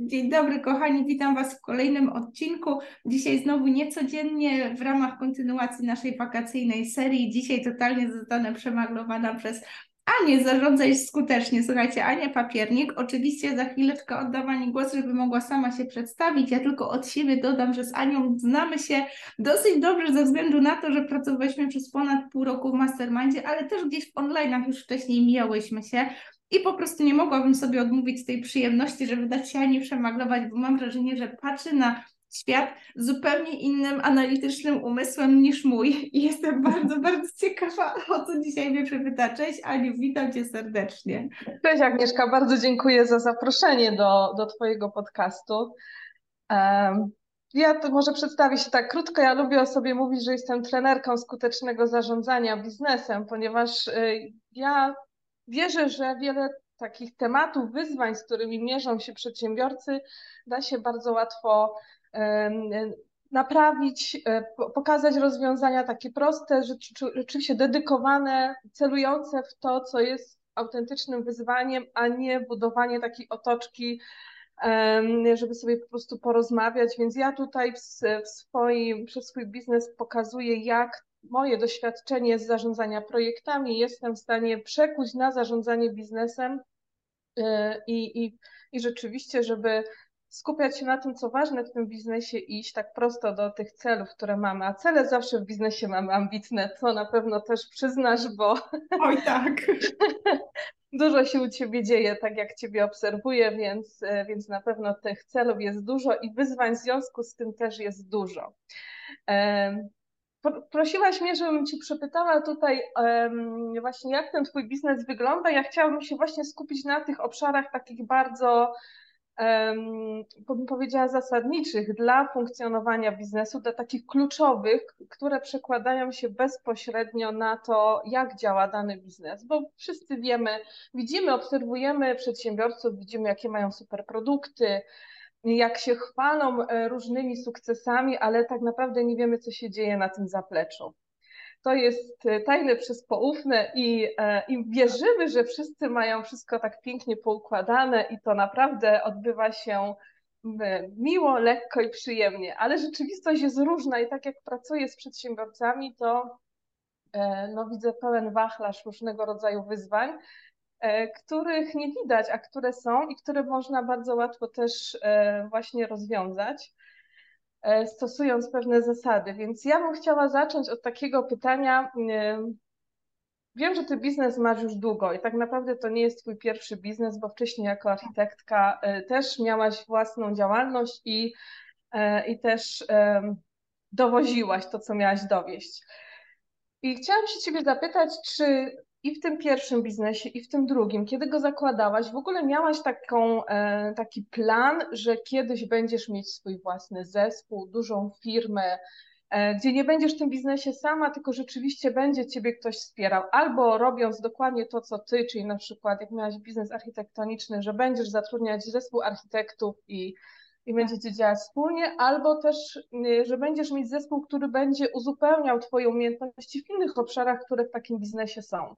Dzień dobry, kochani, witam Was w kolejnym odcinku. Dzisiaj znowu niecodziennie w ramach kontynuacji naszej wakacyjnej serii. Dzisiaj totalnie zostanę przemaglowana przez Anię, zarządzaj skutecznie. Słuchajcie, Ania Papiernik. Oczywiście za chwileczkę oddam Ani głos, żeby mogła sama się przedstawić. Ja tylko od siebie dodam, że z Anią znamy się dosyć dobrze ze względu na to, że pracowaliśmy przez ponad pół roku w Mastermindzie, ale też gdzieś w online'ach już wcześniej mijałyśmy się. I po prostu nie mogłabym sobie odmówić tej przyjemności, żeby dać się Ani przemaglować, bo mam wrażenie, że patrzy na świat zupełnie innym analitycznym umysłem niż mój. I jestem bardzo, bardzo ciekawa, o co dzisiaj mnie przypyta. Cześć Aniu, witam Cię serdecznie. Cześć Agnieszka, bardzo dziękuję za zaproszenie do, do Twojego podcastu. Um, ja to może przedstawię się tak krótko. Ja lubię o sobie mówić, że jestem trenerką skutecznego zarządzania biznesem, ponieważ y, ja wierzę, że wiele takich tematów, wyzwań, z którymi mierzą się przedsiębiorcy, da się bardzo łatwo naprawić, e, pokazać rozwiązania takie proste, rzeczywiście dedykowane, celujące w to, co jest autentycznym wyzwaniem, a nie budowanie takiej otoczki, żeby sobie po prostu porozmawiać. Więc ja tutaj w, swoim, przez swój biznes pokazuję, jak moje doświadczenie z zarządzania projektami jestem w stanie przekuć na zarządzanie biznesem e, i, i, i rzeczywiście, żeby skupiać się na tym, co ważne w tym biznesie i iść tak prosto do tych celów, które mamy. A cele zawsze w biznesie mamy ambitne, co na pewno też przyznasz, bo. Oj, tak. dużo się u ciebie dzieje, tak jak ciebie obserwuję, więc, e, więc na pewno tych celów jest dużo i wyzwań w związku z tym też jest dużo. Prosiłaś mnie, żebym Ci przepytała tutaj właśnie, jak ten Twój biznes wygląda. Ja chciałabym się właśnie skupić na tych obszarach takich bardzo bym powiedziała, zasadniczych dla funkcjonowania biznesu, dla takich kluczowych, które przekładają się bezpośrednio na to, jak działa dany biznes, bo wszyscy wiemy, widzimy, obserwujemy przedsiębiorców, widzimy, jakie mają super produkty, jak się chwalą e, różnymi sukcesami, ale tak naprawdę nie wiemy, co się dzieje na tym zapleczu. To jest e, tajne przez poufne i, e, i wierzymy, że wszyscy mają wszystko tak pięknie poukładane i to naprawdę odbywa się miło, lekko i przyjemnie, ale rzeczywistość jest różna i tak jak pracuję z przedsiębiorcami, to no, widzę pełen wachlarz różnego rodzaju wyzwań, których nie widać, a które są i które można bardzo łatwo też właśnie rozwiązać. E, stosując pewne zasady. Więc ja bym chciała zacząć od takiego pytania. E, wiem, że ty biznes masz już długo i tak naprawdę to nie jest twój pierwszy biznes, bo wcześniej jako architektka e, też miałaś własną działalność i, i też dowoziłaś to, co miałaś dowieść. I chciałam się ciebie zapytać, czy i w tym pierwszym biznesie, i w tym drugim, kiedy go zakładałaś, w ogóle miałaś taką, e, taki plan, że kiedyś będziesz mieć swój własny zespół, dużą firmę, e, gdzie nie będziesz w tym biznesie sama, tylko rzeczywiście będzie ciebie ktoś wspierał, albo robiąc dokładnie to, co ty, czyli na przykład jak miałaś biznes architektoniczny, że będziesz zatrudniać zespół architektów i i będziecie działać wspólnie, albo też, y, że będziesz mieć zespół, który będzie uzupełniał Twoje umiejętności w innych obszarach, które w takim biznesie są.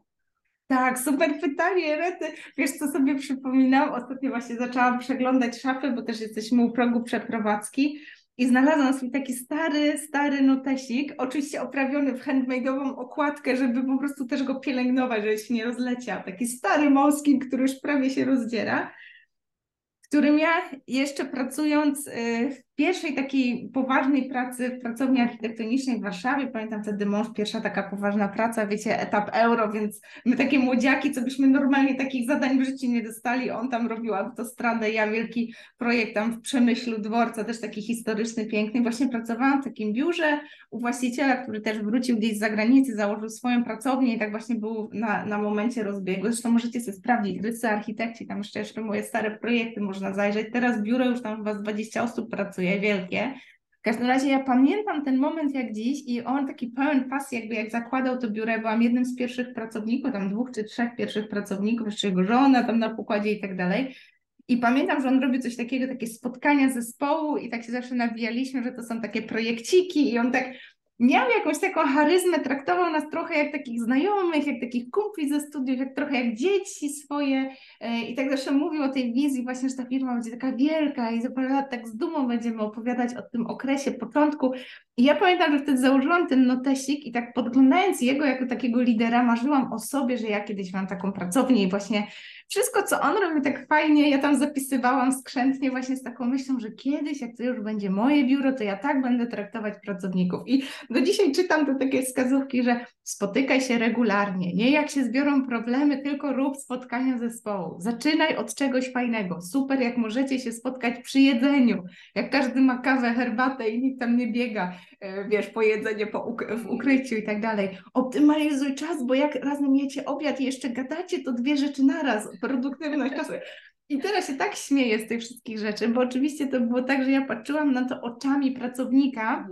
Tak, super pytanie, Rety. Wiesz, co sobie przypominam? Ostatnio właśnie zaczęłam przeglądać szafy, bo też jesteśmy u progu przeprowadzki i znalazłam swój taki stary, stary notesik, oczywiście oprawiony w handmade'ową okładkę, żeby po prostu też go pielęgnować, żeby się nie rozleciał. Taki stary Moleskine, który już prawie się rozdziera którym ja jeszcze pracując y, pierwszej takiej poważnej pracy w pracowni architektonicznej w Warszawie, pamiętam wtedy mąż, pierwsza taka poważna praca, wiecie, etap euro, więc my takie młodziaki, co byśmy normalnie takich zadań w życiu nie dostali, on tam robił autostradę, ja wielki projekt tam w Przemyślu dworca, też taki historyczny, piękny. Właśnie pracowałam w takim biurze u właściciela, który też wrócił gdzieś z zagranicy, założył swoją pracownię i tak właśnie był na, na momencie rozbiegu. Zresztą możecie sobie sprawdzić, Rysy Architekci, tam jeszcze, jeszcze moje stare projekty można zajrzeć. Teraz biuro już tam z 20 osób pracuje, wielkie. W każdym razie ja pamiętam ten moment jak dziś i on taki pełen pasji, jakby jak zakładał to biuro, ja byłam jednym z pierwszych pracowników, tam dwóch czy trzech pierwszych pracowników, jeszcze jego żona tam na pokładzie i tak dalej. I pamiętam, że on robił coś takiego, takie spotkania zespołu i tak się zawsze nawijaliśmy, że to są takie projekciki i on tak miał jakąś taką charyzmę, traktował nas trochę jak takich znajomych, jak takich kumpli ze studiów, jak trochę jak dzieci swoje e, i tak zawsze mówił o tej wizji właśnie, że ta firma będzie taka wielka i za parę lat tak z dumą będziemy opowiadać o tym okresie, początku. I ja pamiętam, że wtedy założyłam ten notesik i tak podglądając jego jako takiego lidera, marzyłam o sobie, że ja kiedyś mam taką pracownię i właśnie wszystko, co on robi tak fajnie, ja tam zapisywałam skrzętnie właśnie z taką myślą, że kiedyś, jak to już będzie moje biuro, to ja tak będę traktować pracowników. I do dzisiaj czytam te takie wskazówki, że spotykaj się regularnie, nie jak się zbiorą problemy, tylko rób spotkania zespołu. Zaczynaj od czegoś fajnego. Super, jak możecie się spotkać przy jedzeniu, jak każdy ma kawę, herbatę i nikt tam nie biega, e, wiesz, po jedzenie po uk w ukryciu i tak dalej. Optymalizuj czas, bo jak razem jecie obiad i jeszcze gadacie, to dwie rzeczy naraz produktywność czasu. I teraz się tak śmieję z tych wszystkich rzeczy, bo oczywiście to było tak, że ja patrzyłam na to oczami pracownika,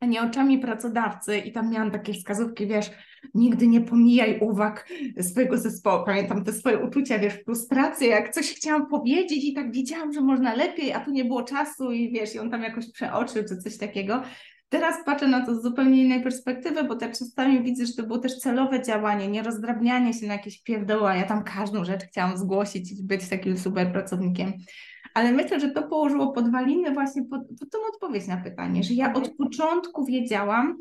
a nie oczami pracodawcy i tam miałam takie wskazówki, wiesz, nigdy nie pomijaj uwag swojego zespołu, pamiętam te swoje uczucia, wiesz, frustrację, jak coś chciałam powiedzieć i tak wiedziałam, że można lepiej, a tu nie było czasu i wiesz, i on tam jakoś przeoczył czy coś takiego, Teraz patrzę na to z zupełnie innej perspektywy, bo też czasami widzę, że to było też celowe działanie, nie rozdrabnianie się na jakieś pierdoła. Ja tam każdą rzecz chciałam zgłosić i być takim super pracownikiem. Ale myślę, że to położyło podwaliny właśnie pod, pod tą odpowiedź na pytanie, że ja od początku wiedziałam,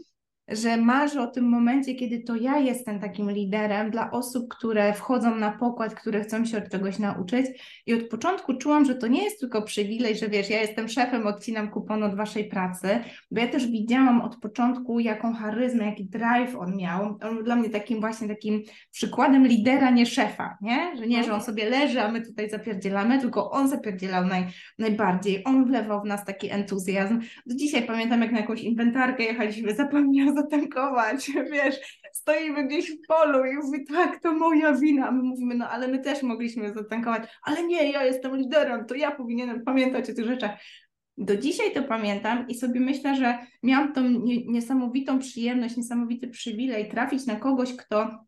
że marzę o tym momencie, kiedy to ja jestem takim liderem dla osób, które wchodzą na pokład, które chcą się od czegoś nauczyć. I od początku czułam, że to nie jest tylko przywilej, że wiesz, ja jestem szefem, odcinam kupon od waszej pracy, bo ja też widziałam od początku, jaką charyzmę, jaki drive on miał. On był dla mnie takim właśnie takim przykładem lidera, nie szefa, nie? Że nie, że on sobie leży, a my tutaj zapierdzielamy, tylko on zapierdzielał naj, najbardziej. On wlewał w nas taki entuzjazm. Do dzisiaj pamiętam, jak na jakąś inwentarkę jechaliśmy, zapomniał zatankować, wiesz, stoimy gdzieś w polu i mówi, tak, to moja wina. My mówimy, no ale my też mogliśmy zatankować, ale nie, ja jestem liderem, to ja powinienem pamiętać o tych rzeczach. Do dzisiaj to pamiętam i sobie myślę, że miałam tą niesamowitą przyjemność, niesamowity przywilej trafić na kogoś, kto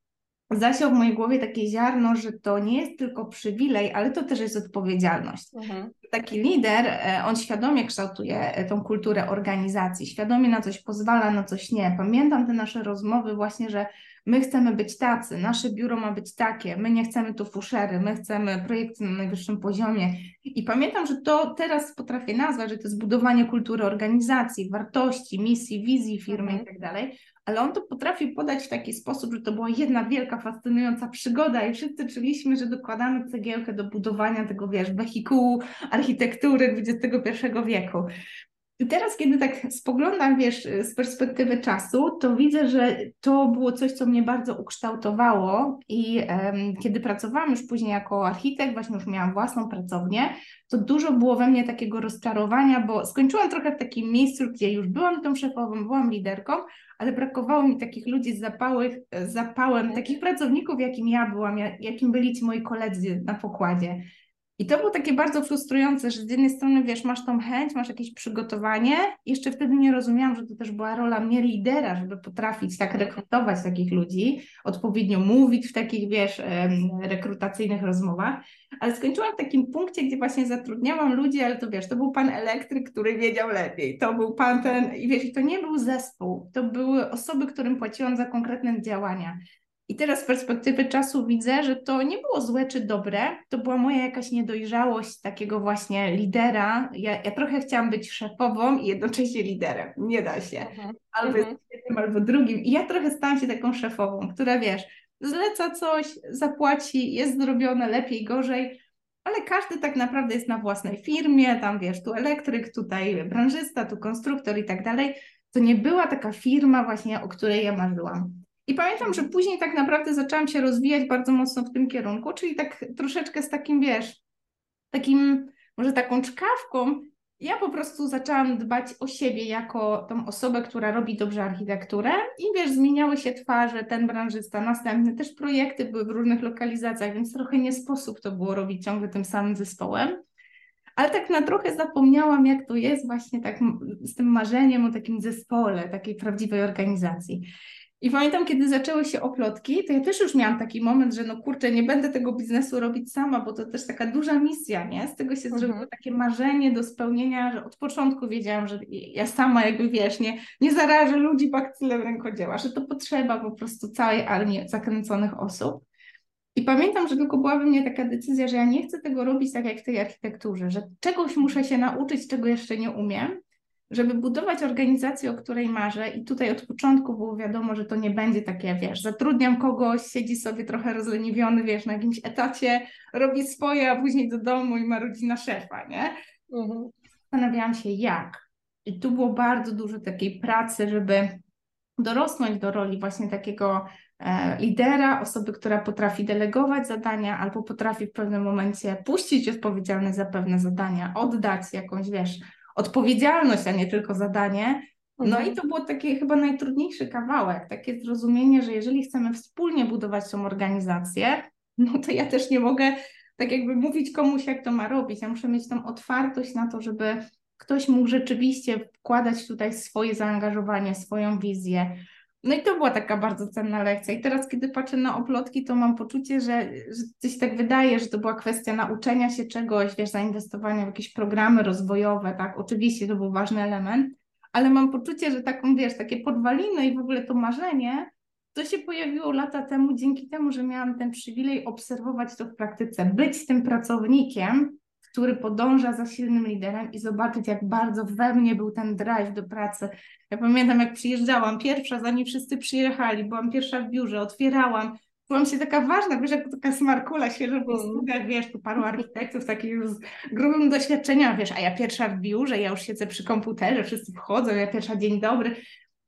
zasiał w mojej głowie takie ziarno, że to nie jest tylko przywilej, ale to też jest odpowiedzialność. Mhm. Taki lider, e, on świadomie kształtuje e, tą kulturę organizacji, świadomie na coś pozwala, na coś nie. Pamiętam te nasze rozmowy właśnie, że my chcemy być tacy, nasze biuro ma być takie, my nie chcemy tu fuszery, my chcemy projekty na najwyższym poziomie. I pamiętam, że to teraz potrafię nazwać, że to jest budowanie kultury organizacji, wartości, misji, wizji firmy mhm. i tak dalej, ale on to potrafi podać w taki sposób, że to była jedna wielka, fascynująca przygoda i wszyscy czuliśmy, że dokładamy cegiełkę do budowania tego, wiesz, wehikułu architektury XXI wieku. I teraz, kiedy tak spoglądam, wiesz, z perspektywy czasu, to widzę, że to było coś, co mnie bardzo ukształtowało i um, kiedy pracowałam już później jako architekt, właśnie już miałam własną pracownię, to dużo było we mnie takiego rozczarowania, bo skończyłam trochę w takim miejscu, gdzie już byłam tą szefową, byłam liderką, ale brakowało mi takich ludzi z zapałych, zapałem, takich pracowników, jakim ja byłam, jakim byli ci moi koledzy na pokładzie. I to było takie bardzo frustrujące, że z jednej strony, wiesz, masz tą chęć, masz jakieś przygotowanie. Jeszcze wtedy nie rozumiałam, że to też była rola mnie lidera, żeby potrafić tak rekrutować takich ludzi, odpowiednio mówić w takich, wiesz, rekrutacyjnych rozmowach. Ale skończyłam w takim punkcie, gdzie właśnie zatrudniałam ludzi, ale to wiesz, to był pan elektryk, który wiedział lepiej. To był pan ten, i wiesz, to nie był zespół, to były osoby, którym płaciłam za konkretne działania. I teraz z perspektywy czasu widzę, że to nie było złe czy dobre, to była moja jakaś niedojrzałość takiego właśnie lidera. Ja, ja trochę chciałam być szefową i jednocześnie liderem. Nie da się. Mhm. Albo mhm. jednym, albo drugim. I ja trochę stałam się taką szefową, która wiesz, zleca coś, zapłaci, jest zrobione lepiej, gorzej, ale każdy tak naprawdę jest na własnej firmie, tam wiesz, tu elektryk, tutaj branżysta, tu konstruktor i tak dalej. To nie była taka firma właśnie, o której ja marzyłam. I pamiętam, że później tak naprawdę zaczęłam się rozwijać bardzo mocno w tym kierunku, czyli tak troszeczkę z takim, wiesz, takim, może taką czkawką. Ja po prostu zaczęłam dbać o siebie jako tą osobę, która robi dobrze architekturę i wiesz, zmieniały się twarze, ten branżysta, następny, też projekty były w różnych lokalizacjach, więc trochę nie sposób to było robić ciągle tym samym zespołem. Ale tak na trochę zapomniałam, jak to jest właśnie tak z tym marzeniem o takim zespole, takiej prawdziwej organizacji. I pamiętam, kiedy zaczęły się oplotki, to ja też już miałam taki moment, że no kurczę, nie będę tego biznesu robić sama, bo to też taka duża misja, nie? Z tego się mhm. zrobiło takie marzenie do spełnienia, że od początku wiedziałam, że ja sama jakby wiesz, nie, nie zarażę ludzi bakcylem rękodzieła, że to potrzeba po prostu całej armii zakręconych osób. I pamiętam, że tylko była we mnie taka decyzja, że ja nie chcę tego robić tak jak w tej architekturze, że czegoś muszę się nauczyć, czego jeszcze nie umiem, żeby budować organizację, o której marzę. I tutaj od początku było wiadomo, że to nie będzie takie, wiesz, zatrudniam kogoś, siedzi sobie trochę rozleniwiony, wiesz, na jakimś etacie, robi swoje, a później do domu i ma rodzina szefa, nie? Mhm. Zastanawiałam się, jak. I tu było bardzo dużo takiej pracy, żeby dorosnąć do roli właśnie takiego E, lidera, osoby, która potrafi delegować zadania albo potrafi w pewnym momencie puścić odpowiedzialność za pewne zadania, oddać jakąś, wiesz, odpowiedzialność, a nie tylko zadanie. No mhm. i to było takie chyba najtrudniejszy kawałek, takie zrozumienie, że jeżeli chcemy wspólnie budować tą organizację, no to ja też nie mogę tak jakby mówić komuś, jak to ma robić. Ja muszę mieć tą otwartość na to, żeby ktoś mógł rzeczywiście wkładać tutaj swoje zaangażowanie, swoją wizję, no i to była taka bardzo cenna lekcja. I teraz, kiedy patrzę na oplotki, to mam poczucie, że, że coś tak wydaje, że to była kwestia nauczenia się czegoś, wiesz, zainwestowania w jakieś programy rozwojowe, tak? Oczywiście to był ważny element, ale mam poczucie, że taką, wiesz, takie podwaliny i w ogóle to marzenie, to się pojawiło lata temu dzięki temu, że miałam ten przywilej obserwować to w praktyce, być tym pracownikiem, który podąża za silnym liderem i zobaczyć, jak bardzo we mnie był ten drive do pracy. Ja pamiętam, jak przyjeżdżałam pierwsza, zanim wszyscy przyjechali, byłam pierwsza w biurze, otwierałam, byłam się taka ważna, wiesz, jak taka smarkula świeżo po mm. studiach, wiesz, tu paru architektów takich już z grubym doświadczeniem, wiesz, a ja pierwsza w biurze, ja już siedzę przy komputerze, wszyscy wchodzą, ja pierwsza dzień dobry,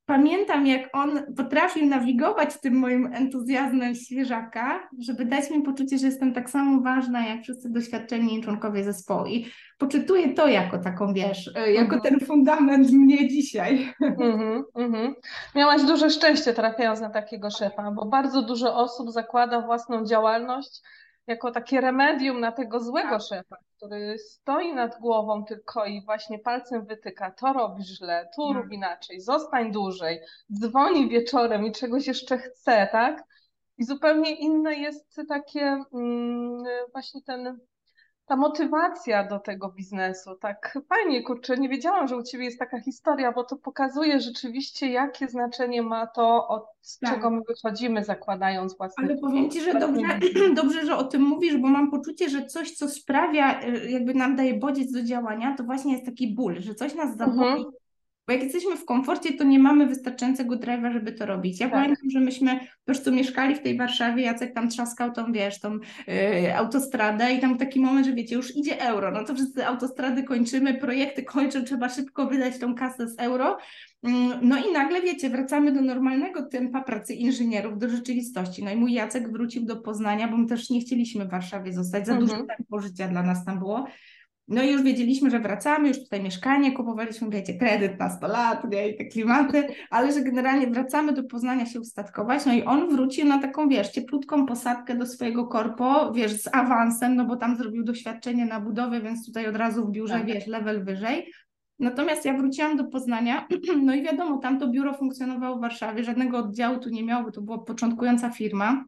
pamiętam, jak on potrafił nawigować tym moim entuzjazmem świeżaka, żeby dać mi poczucie, że jestem tak samo ważna jak wszyscy doświadczeni członkowie zespołu. I poczytuję to jako taką, wiesz, e, jako mhm. ten fundament mnie dzisiaj. Mhm, mhm. Miałaś duże szczęście trafiając na takiego szefa, bo bardzo dużo osób zakłada własną działalność jako takie remedium na tego złego tak. szefa, który stoi nad głową tylko i właśnie palcem wytyka, to robisz źle, tu tak. rób inaczej, zostań dłużej, dzwoni wieczorem i czegoś jeszcze chce, tak? I zupełnie inne jest takie mm, właśnie ten ta motywacja do tego biznesu. Tak fajnie, kurczę, nie wiedziałam, że u Ciebie jest taka historia, bo to pokazuje rzeczywiście, jakie znaczenie ma to, od tak. czego my wychodzimy, zakładając własne... Ale powiem Ci, że dobrze, dobrze, że o tym mówisz, bo mam poczucie, że coś, co sprawia, y, jakby nam daje bodziec do działania, to właśnie jest taki ból, że coś nas zaboli, mhm. Bo jak jesteśmy w komforcie, to nie mamy wystarczającego drive'a, żeby to robić. Ja tak. pamiętam, że myśmy po prostu mieszkali w tej Warszawie, Jacek tam trzaskał tą, wiesz, tą yy, autostradę i tam taki moment, że wiecie, już idzie euro, no to wszyscy autostrady kończymy, projekty kończą, trzeba szybko wydać tą kasę z euro. Mm, no i nagle, wiecie, wracamy do normalnego tempa pracy inżynierów, do rzeczywistości. No i mój Jacek wrócił do Poznania, bo my też nie chcieliśmy w Warszawie zostać, za mhm. dużo tempo życia dla nas tam było. No i już wiedzieliśmy, że wracamy, już tutaj mieszkanie kupowaliśmy, wiecie, kredyt na 100 lat, nie, i te klimaty, ale że generalnie wracamy do Poznania się ustatkować, no i on wrócił na taką, wiesz, cieplutką posadkę do swojego korpo, wiesz, z awansem, no bo tam zrobił doświadczenie na budowie, więc tutaj od razu w biurze, tak. wiesz, level wyżej. Natomiast ja wróciłam do Poznania, no i wiadomo, tam to biuro funkcjonowało w Warszawie, żadnego oddziału tu nie miało, bo to była początkująca firma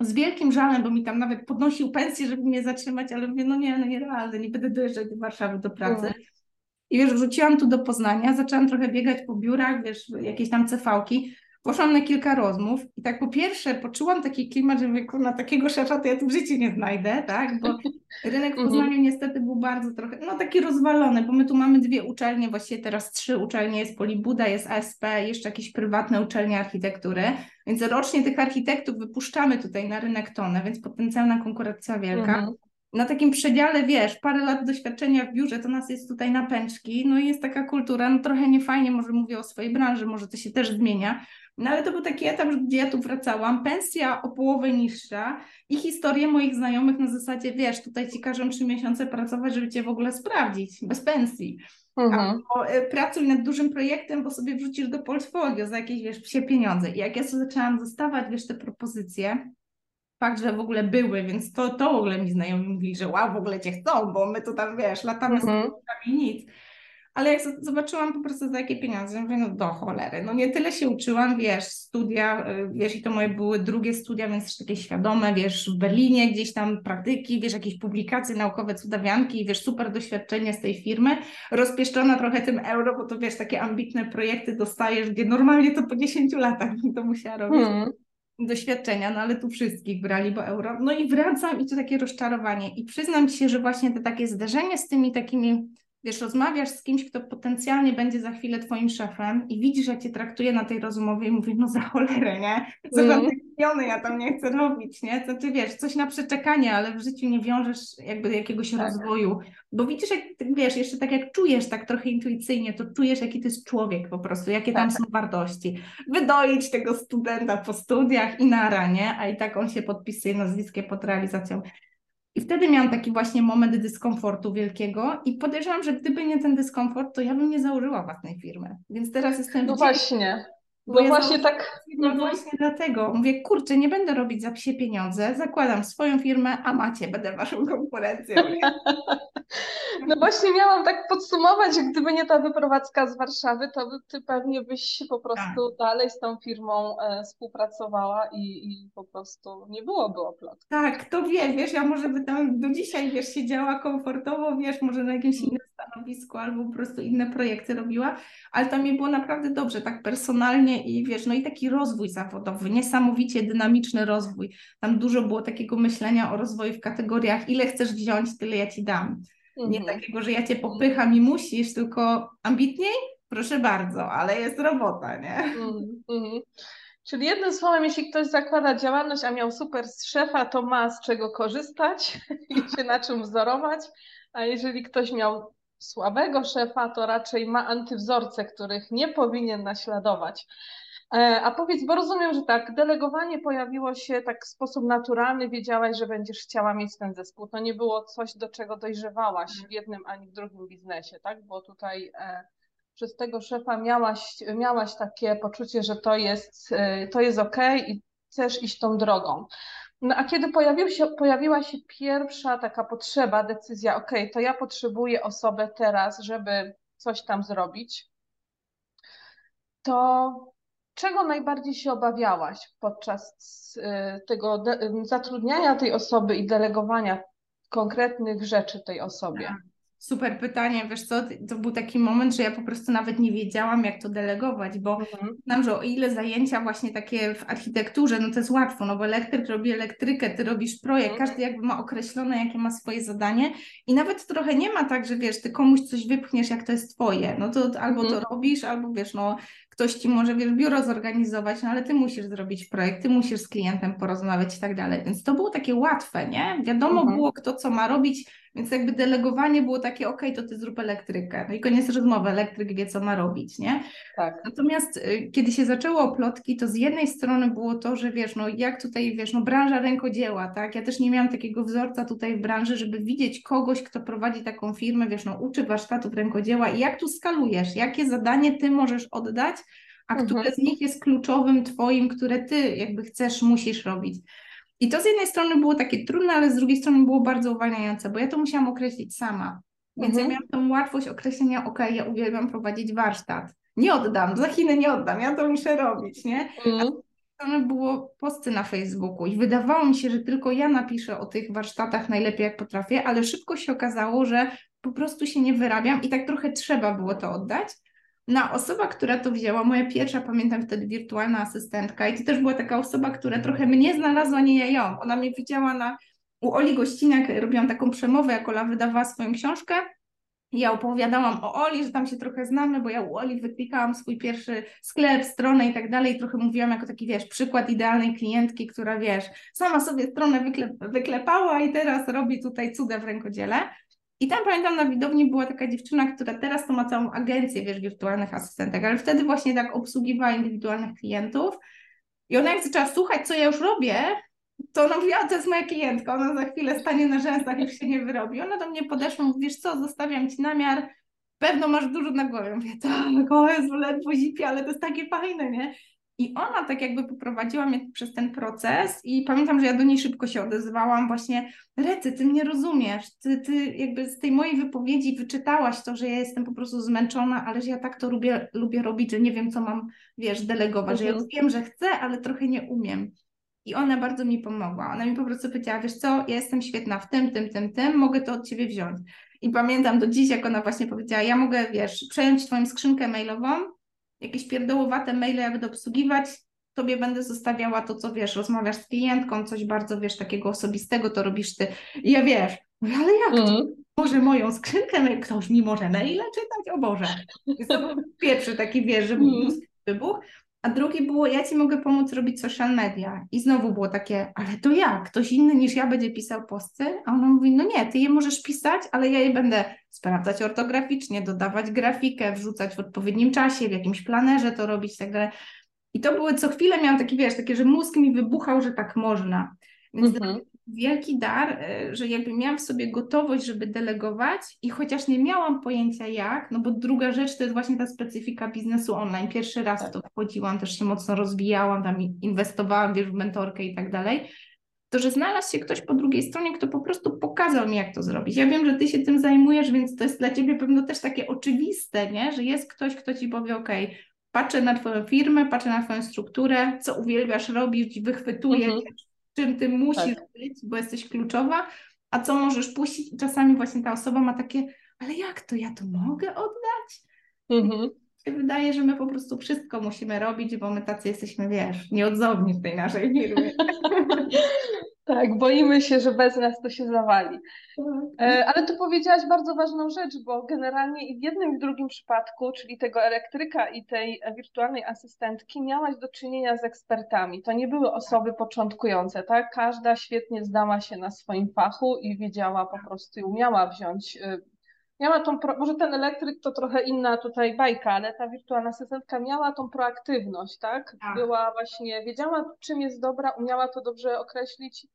z wielkim żalem, bo mi tam nawet podnosił pensję, żeby mnie zatrzymać, ale mówię, no nie, no nierealne, nie będę dojeżdżać do Warszawy do pracy. Mm. I wiesz, wróciłam tu do Poznania, zaczęłam trochę biegać po biurach, wiesz, jakieś tam cefałki. Poszłam na kilka rozmów i tak po pierwsze poczułam taki klimat, że mówię, na takiego szefa to ja tu w życiu nie znajdę, tak, bo rynek w mhm. Poznaniu niestety był bardzo trochę, no taki rozwalony, bo my tu mamy dwie uczelnie, właściwie teraz trzy uczelnie, jest Polibuda, jest ASP, jeszcze jakieś prywatne uczelnie architektury, więc rocznie tych architektów wypuszczamy tutaj na rynek tonę, więc potencjalna konkurencja wielka. Mhm na takim przedziale, wiesz, parę lat doświadczenia w biurze, to nas jest tutaj na pęczki, no i jest taka kultura, no trochę niefajnie, może mówię o swojej branży, może to się też zmienia, no ale to był taki etap, gdzie ja tu wracałam, pensja o połowę niższa i historie moich znajomych na zasadzie, wiesz, tutaj ci każą trzy miesiące pracować, żeby cię w ogóle sprawdzić, bez pensji. Mhm. Albo e, pracuj nad dużym projektem, bo sobie wrzucisz do portfolio za jakieś, wiesz, psie pieniądze. I jak ja sobie zaczęłam dostawać, wiesz, te propozycje, fakt, że w ogóle były, więc to, to w ogóle mi znajomi mówili, że wow, w ogóle cię chcą, bo my tu tam, wiesz, latamy mhm. z i nic. ale jak zobaczyłam po prostu za jakie pieniądze, mówię, no do cholery, no nie tyle się uczyłam, wiesz, studia, y, wiesz, i to moje były drugie studia, więc też takie świadome, wiesz, w Berlinie gdzieś tam praktyki, wiesz, jakieś publikacje naukowe, cudawianki, wiesz, super doświadczenie z tej firmy, rozpieszczona trochę tym euro, bo to wiesz, takie ambitne projekty dostajesz, gdzie normalnie to po 10 latach bym to musiała robić. Hmm doświadczenia, no ale tu wszystkich brali, bo euro. No i wracam i to takie rozczarowanie. I przyznam Ci się, że właśnie to takie zderzenie z tymi takimi wiesz, rozmawiasz z kimś, kto potencjalnie będzie za chwilę twoim szefem i widzisz, jak cię traktuje na tej rozmowie i mówi, no za cholerę, nie? Za mm. miliony ja tam nie chcę robić, nie? To ty wiesz, coś na przeczekanie, ale w życiu nie wiążesz jakby jakiegoś tak. rozwoju, bo widzisz, jak wiesz, jeszcze tak jak czujesz tak trochę intuicyjnie, to czujesz, jaki to jest człowiek po prostu, jakie tak. tam są wartości. Wydoić tego studenta po studiach i na ranie, a i tak on się podpisuje nazwiskiem pod realizacją. I wtedy miałam taki właśnie moment dyskomfortu wielkiego i podejrzewam, że gdyby nie ten dyskomfort, to ja bym nie założyła własnej firmy. Więc teraz jestem... No właśnie. No ja właśnie tak. No mhm. właśnie dlatego. Mówię, kurczę, nie będę robić za psie pieniądze, zakładam swoją firmę, a macie, będę waszą konkurencją. no właśnie miałam tak podsumować, że gdyby nie ta wyprowadzka z Warszawy, to ty pewnie byś po prostu tak. dalej z tą firmą e, współpracowała i, i po prostu nie byłoby oplotki. Tak, kto wie, wiesz, ja może by tam do dzisiaj, wiesz, siedziała komfortowo, wiesz, może na jakimś innym albo po prostu inne projekty robiła, ale tam mi było naprawdę dobrze, tak personalnie i wiesz, no i taki rozwój zawodowy, niesamowicie dynamiczny rozwój. Tam dużo było takiego myślenia o rozwoju w kategoriach, ile chcesz wziąć, tyle ja ci dam. Nie mhm. takiego, że ja cię popycham i musisz, tylko ambitniej? Proszę bardzo, ale jest robota, nie? Mhm. mhm. Czyli jednym słowem, jeśli ktoś zakłada działalność, a miał super szefa, to ma z czego korzystać i się na czym wzorować, a jeżeli ktoś miał słabego szefa, to raczej ma antywzorce, których nie powinien naśladować. E, a powiedz, bo rozumiem, że tak, delegowanie pojawiło się tak w sposób naturalny, wiedziałaś, że będziesz chciała mieć ten zespół. To nie było coś, do czego dojrzewałaś w jednym ani w drugim biznesie, tak? Bo tutaj e, przez tego szefa miałaś, miałaś takie poczucie, że to jest, e, to jest ok i chcesz iść tą drogą. No a kiedy pojawił się, pojawiła się pierwsza taka potrzeba, decyzja, ok, to ja potrzebuję osobę teraz, żeby coś tam zrobić, to czego najbardziej się obawiałaś podczas y, tego zatrudniania tej osoby i delegowania konkretnych rzeczy tej osobie? Super pytanie, wiesz co, to był taki moment, że ja po prostu nawet nie wiedziałam, jak to delegować, bo mhm. znam, że o ile zajęcia właśnie takie w architekturze, no to jest łatwo, no bo elektryk robi elektrykę, ty robisz projekt, mhm. każdy jakby ma określone, jakie ma swoje zadanie i nawet trochę nie ma tak, że wiesz, ty komuś coś wypchniesz, jak to jest twoje, no to albo mhm. to robisz, albo wiesz, no ktoś ci może, wiesz, biuro zorganizować, no ale ty musisz zrobić projekt, ty musisz z klientem porozmawiać i tak dalej, więc to było takie łatwe, nie? Wiadomo mhm. było, kto co ma robić, więc jakby delegowanie było takie, ok, to ty zrób elektrykę. No i koniec rozmowy, elektryk wie, co ma robić, nie? Tak. Natomiast y, kiedy się zaczęło plotki, to z jednej strony było to, że wiesz, no jak tutaj, wiesz, no branża rękodzieła, tak? Ja też nie miałam takiego wzorca tutaj w branży, żeby widzieć kogoś, kto prowadzi taką firmę, wiesz, no uczy warsztatów rękodzieła i jak tu skalujesz, jakie zadanie ty możesz oddać, a mhm. które z nich jest kluczowym twoim, które ty jakby chcesz, musisz robić. I to z jednej strony było takie trudne, ale z drugiej strony było bardzo uwalniające, bo ja to musiałam określić sama. Więc mhm. ja miałam tą łatwość określenia, ok, ja uwielbiam prowadzić warsztat. Nie oddam, za Chiny nie oddam, ja to muszę robić, nie? Mhm. A z drugiej strony było posty na Facebooku i wydawało mi się, że tylko ja napiszę o tych warsztatach najlepiej jak potrafię, ale szybko się okazało, że po prostu się nie wyrabiam i tak trochę trzeba było to oddać. Na osoba, która to wzięła, moja pierwsza, pamiętam wtedy wirtualna asystentka i to też była taka osoba, która trochę mnie znalazła, nie ja ją. Ona mnie widziała na, u Oli Gościniak, robiłam taką przemowę, jak Ola wydawała swoją książkę ja opowiadałam o Oli, że tam się trochę znamy, bo ja u Oli wyklikałam swój pierwszy sklep, stronę i tak dalej. Trochę mówiłam jako taki, wiesz, przykład idealnej klientki, która, wiesz, sama sobie stronę wykle wyklepała i teraz robi tutaj cuda w rękodziele. I tam pamiętam na widowni była taka dziewczyna, która teraz to ma całą agencję, wiesz, wirtualnych asystentek, ale wtedy właśnie tak obsługiwała indywidualnych klientów. I ona jak zaczęła słuchać, co ja już robię, to ona mówi, a to jest moja klientka, ona za chwilę stanie na rzęsach, już się nie wyrobi. Ona do mnie podeszła, mówi, wiesz co, zostawiam Ci namiar, pewno masz dużo na głowie. Mówię, tak, o Jezu, ledwo zipie, ale to jest takie fajne, nie? I ona tak jakby poprowadziła mnie przez ten proces i pamiętam, że ja do niej szybko się odezwałam właśnie, Recy, ty mnie rozumiesz, ty, ty jakby z tej mojej wypowiedzi wyczytałaś to, że ja jestem po prostu zmęczona, ale że ja tak to lubię, lubię robić, że nie wiem, co mam, wiesz, delegować, że ja mhm. wiem, że chcę, ale trochę nie umiem. I ona bardzo mi pomogła. Ona mi po prostu powiedziała, wiesz co, ja jestem świetna w tym, tym, tym, tym, mogę to od ciebie wziąć. I pamiętam do dziś, jak ona właśnie powiedziała, ja mogę, wiesz, przejąć twoją skrzynkę mailową, jakieś pierdołowate maile ja będę obsługiwać, tobie będę zostawiała to, co wiesz, rozmawiasz z klientką, coś bardzo, wiesz, takiego osobistego, to robisz ty. I ja wiesz, ale jak to? Mm. Może moją skrzynkę, ktoś mi może maile czytać? O Boże. I to pierwszy taki, wiesz, że mm. wybuch. A drugie było, ja ci mogę pomóc robić social media. I znowu było takie, ale to jak? Ktoś inny niż ja będzie pisał posty? A ona mówi, no nie, ty je możesz pisać, ale ja je będę sprawdzać ortograficznie, dodawać grafikę, wrzucać w odpowiednim czasie, w jakimś planerze to robić i tak dalej. I to były co chwilę miałam takie, wiesz, takie, że mózg mi wybuchał, że tak można. Więc mhm wielki dar, e, że jakby miałam w sobie gotowość, żeby delegować i chociaż nie miałam pojęcia jak, no bo druga rzecz to jest właśnie ta specyfika biznesu online. Pierwszy raz w to wchodziłam, też się mocno rozwijałam, tam inwestowałam, wiesz, w mentorkę i tak dalej, to że znalazł się ktoś po drugiej stronie, kto po prostu pokazał mi, jak to zrobić. Ja wiem, że ty się tym zajmujesz, więc to jest dla ciebie pewno też takie oczywiste, nie? że jest ktoś, kto ci powie, ok, patrzę na twoją firmę, patrzę na twoją strukturę, co uwielbiasz robić, wychwytuję, mhm czym ty musisz tak. być, bo jesteś kluczowa, a co możesz puścić. I czasami właśnie ta osoba ma takie, ale jak to, ja to mogę oddać? Mhm. Wydaje, że my po prostu wszystko musimy robić, bo my tacy jesteśmy, wiesz, nieodzowni w tej naszej firmie. Tak, boimy się, że bez nas to się zawali. E, ale tu powiedziałaś bardzo ważną rzecz, bo generalnie i w jednym i w drugim przypadku, czyli tego elektryka i tej wirtualnej asystentki, miałaś do czynienia z ekspertami. To nie były osoby początkujące, tak? Każda świetnie zdała się na swoim fachu i wiedziała po prostu i umiała wziąć. E, miała tą, może ten elektryk to trochę inna tutaj bajka, ale ta wirtualna asystentka miała tą proaktywność, tak? tak? Była właśnie, wiedziała czym jest dobra, umiała to dobrze określić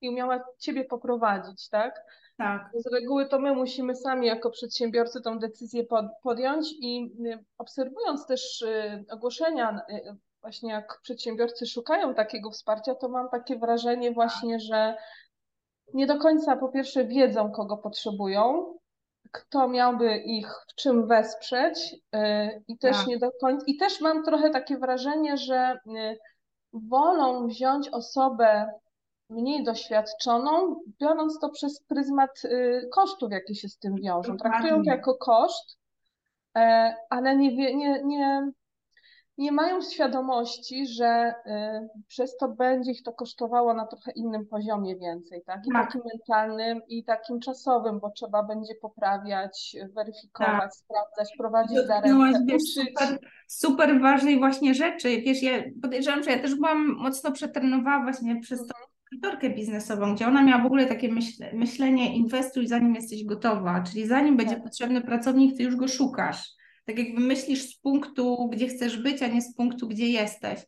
i umiała ciebie poprowadzić, tak? Tak. Z reguły to my musimy sami jako przedsiębiorcy tą decyzję podjąć i y, obserwując też y, ogłoszenia, y, właśnie jak przedsiębiorcy szukają takiego wsparcia, to mam takie wrażenie właśnie, że nie do końca po pierwsze wiedzą, kogo potrzebują, kto miałby ich w czym wesprzeć i też tak. nie do końca, i też mam trochę takie wrażenie, że wolą wziąć osobę mniej doświadczoną, biorąc to przez pryzmat y, kosztów, jakie się z tym wiążą. Traktują to jako koszt, e, ale nie, nie, nie, nie mają świadomości, że y, przez to będzie ich to kosztowało na trochę innym poziomie więcej, tak? I tak. takim mentalnym, i takim czasowym, bo trzeba będzie poprawiać, weryfikować, tak. sprawdzać, prowadzić darem, super, super ważnej właśnie rzeczy. Wiesz, ja podejrzewam, że ja też byłam mocno przetrenowała właśnie przez to mhm mentorkę biznesową, gdzie ona miała w ogóle takie myśle, myślenie inwestuj zanim jesteś gotowa, czyli zanim będzie tak. potrzebny pracownik, ty już go szukasz. Tak jakby myślisz z punktu, gdzie chcesz być, a nie z punktu, gdzie jesteś.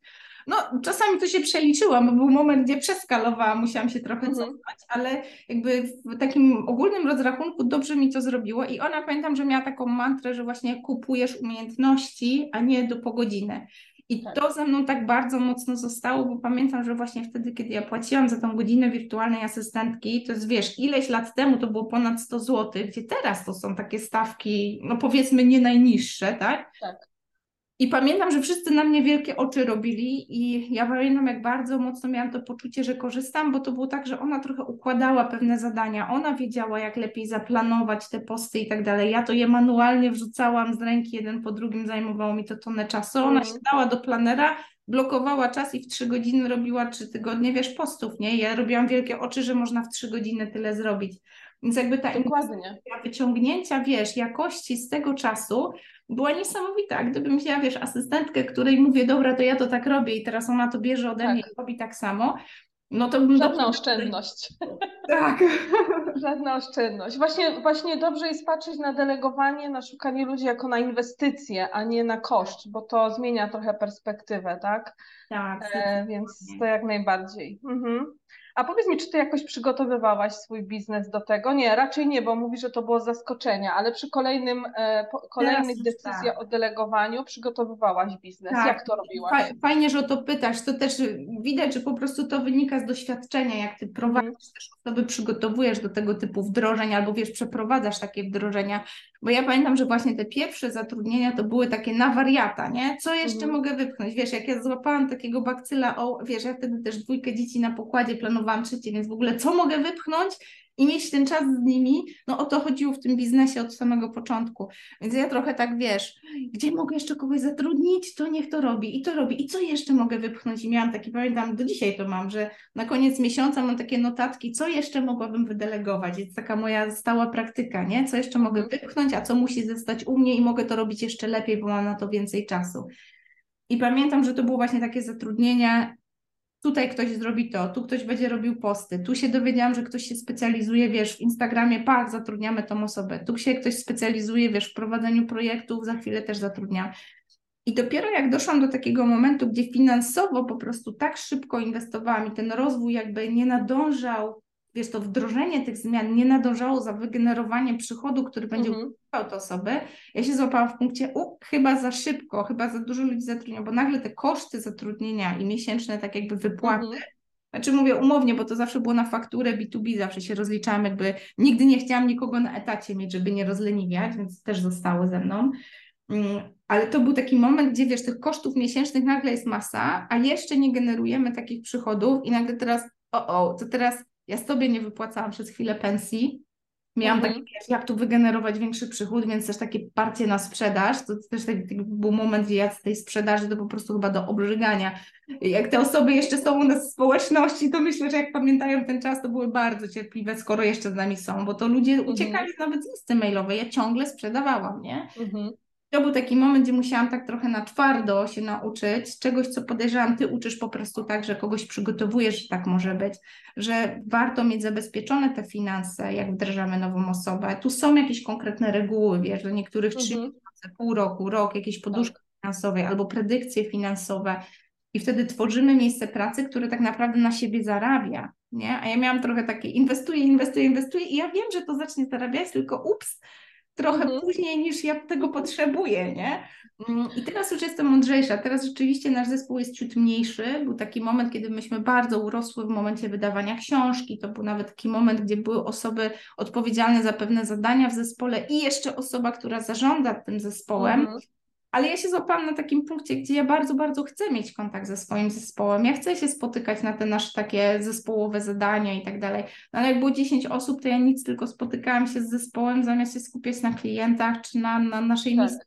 No, czasami to się przeliczyłam, bo był moment, gdzie przeskalowałam, musiałam się trochę mhm. cofać, ale jakby w takim ogólnym rozrachunku dobrze mi to zrobiło i ona pamiętam, że miała taką mantrę, że właśnie kupujesz umiejętności, a nie do po godzinę. I tak. to ze mną tak bardzo mocno zostało, bo pamiętam, że właśnie wtedy, kiedy ja płaciłam za tą godzinę wirtualnej asystentki, to jest wiesz, ileś lat temu to było ponad 100 zł, gdzie teraz to są takie stawki, no powiedzmy nie najniższe, tak? Tak. I pamiętam, że wszyscy na mnie wielkie oczy robili i ja pamiętam, jak bardzo mocno miałam to poczucie, że korzystam, bo to było tak, że ona trochę układała pewne zadania, ona wiedziała, jak lepiej zaplanować te posty i tak dalej. Ja to je manualnie wrzucałam z ręki jeden po drugim, zajmowało mi to tonę czasu. Ona mm. się dała do planera, blokowała czas i w trzy godziny robiła trzy tygodnie, wiesz, postów, nie? Ja robiłam wielkie oczy, że można w trzy godziny tyle zrobić. Więc jakby ta Dokładnie. wyciągnięcia, wiesz, jakości z tego czasu była niesamowita. Gdybym miała, wiesz, asystentkę, której mówię, dobra, to ja to tak robię i teraz ona to bierze ode tak. mnie i robi tak samo, no to bym... Żadna oszczędność. Tak. Żadna oszczędność. Właśnie, właśnie dobrze jest patrzeć na delegowanie, na szukanie ludzi jako na inwestycje, a nie na koszt, bo to zmienia trochę perspektywę, tak? Tak. E, więc to jak najbardziej. Mhm. A powiedz mi, czy ty jakoś przygotowywałaś swój biznes do tego? Nie, raczej nie, bo mówisz, że to było zaskoczenie, ale przy kolejnym, e, po, kolejnych decyzjach tak. o delegowaniu przygotowywałaś biznes. Tak. Jak to robiłaś? Fajnie, że o to pytasz. To też widać, że po prostu to wynika z doświadczenia, jak ty prowadzisz mhm. też osoby, przygotowujesz do tego typu wdrożeń, albo wiesz, przeprowadzasz takie wdrożenia. Bo ja pamiętam, że właśnie te pierwsze zatrudnienia to były takie na wariata, nie? Co jeszcze mhm. mogę wypchnąć? Wiesz, jak ja złapałam takiego bakcyla, o, wiesz, ja wtedy też dwójkę dzieci na pokładzie planowałam trzecie, więc w ogóle co mogę wypchnąć i mieć ten czas z nimi, no o to chodziło w tym biznesie od samego początku. Więc ja trochę tak, wiesz, gdzie mogę jeszcze kogoś zatrudnić, to niech to robi i to robi i co jeszcze mogę wypchnąć i miałam taki, pamiętam, do dzisiaj to mam, że na koniec miesiąca mam takie notatki, co jeszcze mogłabym wydelegować, jest taka moja stała praktyka, nie, co jeszcze mogę mhm. wypchnąć, a co musi zostać u mnie i mogę to robić jeszcze lepiej, bo mam na to więcej czasu. I pamiętam, że to było właśnie takie zatrudnienie tutaj ktoś zrobi to, tu ktoś będzie robił posty, tu się dowiedziałam, że ktoś się specjalizuje, wiesz, w Instagramie, pak, zatrudniamy tą osobę, tu się ktoś specjalizuje, wiesz, w prowadzeniu projektów, za chwilę też zatrudniam. I dopiero jak doszłam do takiego momentu, gdzie finansowo po prostu tak szybko inwestowałam i ten rozwój jakby nie nadążał wiesz, to wdrożenie tych zmian nie nadążało za wygenerowaniem przychodu, który będzie mhm. te osoby, ja się złapałam w punkcie, u, chyba za szybko, chyba za dużo ludzi zatrudniam, bo nagle te koszty zatrudnienia i miesięczne tak jakby wypłaty, mhm. znaczy mówię umownie, bo to zawsze było na fakturę B2B, zawsze się rozliczałam, jakby nigdy nie chciałam nikogo na etacie mieć, żeby nie rozleniwiać, więc też zostało ze mną. Mm, ale to był taki moment, gdzie wiesz, tych kosztów miesięcznych nagle jest masa, a jeszcze nie generujemy takich przychodów i nagle teraz, o, o, to teraz ja sobie nie wypłacałam przez chwilę pensji. Miałam mhm. taki, jak tu wygenerować większy przychód, więc też takie parcie na sprzedaż. To też taki, był moment, gdzie ja z tej sprzedaży to po prostu chyba do obrzygania. Jak te osoby jeszcze są u nas w społeczności, to myślę, że jak pamiętają ten czas, to były bardzo cierpliwe, skoro jeszcze z nami są, bo to ludzie mhm. uciekali nawet z listy mailowej. Ja ciągle sprzedawałam, nie? Mhm to był taki moment, gdzie musiałam tak trochę na twardo się nauczyć czegoś, co podejrzewam, ty uczysz po prostu tak, że kogoś przygotowujesz, że tak może być, że warto mieć zabezpieczone te finanse, jak wdrażamy nową osobę. Tu są jakieś konkretne reguły, wiesz, do niektórych trzy mhm. miesiące, pół roku, rok, jakieś poduszki tak. finansowe albo predykcje finansowe i wtedy tworzymy miejsce pracy, które tak naprawdę na siebie zarabia, nie? A ja miałam trochę takie inwestuję, inwestuję, inwestuję i ja wiem, że to zacznie zarabiać, tylko ups, trochę mhm. później niż ja tego potrzebuję, nie? Mm, I teraz już jestem mądrzejsza. Teraz rzeczywiście nasz zespół jest ciut mniejszy. Był taki moment, kiedy myśmy bardzo urosły w momencie wydawania książki. To był nawet taki moment, gdzie były osoby odpowiedzialne za pewne zadania w zespole i jeszcze osoba, która zarządza tym zespołem. Mhm ale ja się złapałam na takim punkcie, gdzie ja bardzo, bardzo chcę mieć kontakt ze swoim zespołem. Ja chcę się spotykać na te nasze takie zespołowe zadania i tak dalej. No ale jak było 10 osób, to ja nic, tylko spotykałam się z zespołem, zamiast się skupiać na klientach czy na, na naszej tak. misji.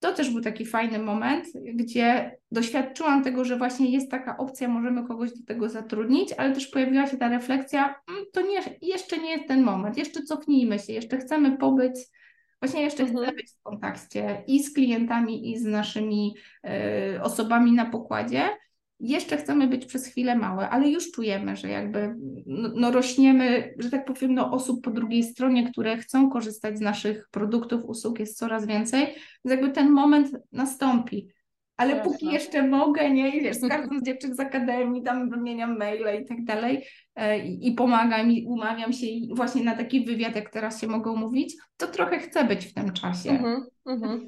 To też był taki fajny moment, gdzie doświadczyłam tego, że właśnie jest taka opcja, możemy kogoś do tego zatrudnić, ale też pojawiła się ta refleksja, mm, to nie, jeszcze nie jest ten moment, jeszcze cofnijmy się, jeszcze chcemy pobyć Właśnie jeszcze mhm. chcę być w kontakcie i z klientami, i z naszymi y, osobami na pokładzie. Jeszcze chcemy być przez chwilę małe, ale już czujemy, że jakby no, no rośniemy, że tak powiem, no osób po drugiej stronie, które chcą korzystać z naszych produktów, usług jest coraz więcej, więc jakby ten moment nastąpi. Ale Jasne. póki jeszcze mogę, nie, i wiesz, z każdą z dziewczyn z akademii, tam wymieniam maile i tak dalej e, i, pomagam i umawiam się i właśnie na taki wywiad, jak teraz się mogę umówić, to trochę chcę być w tym czasie. Mm -hmm,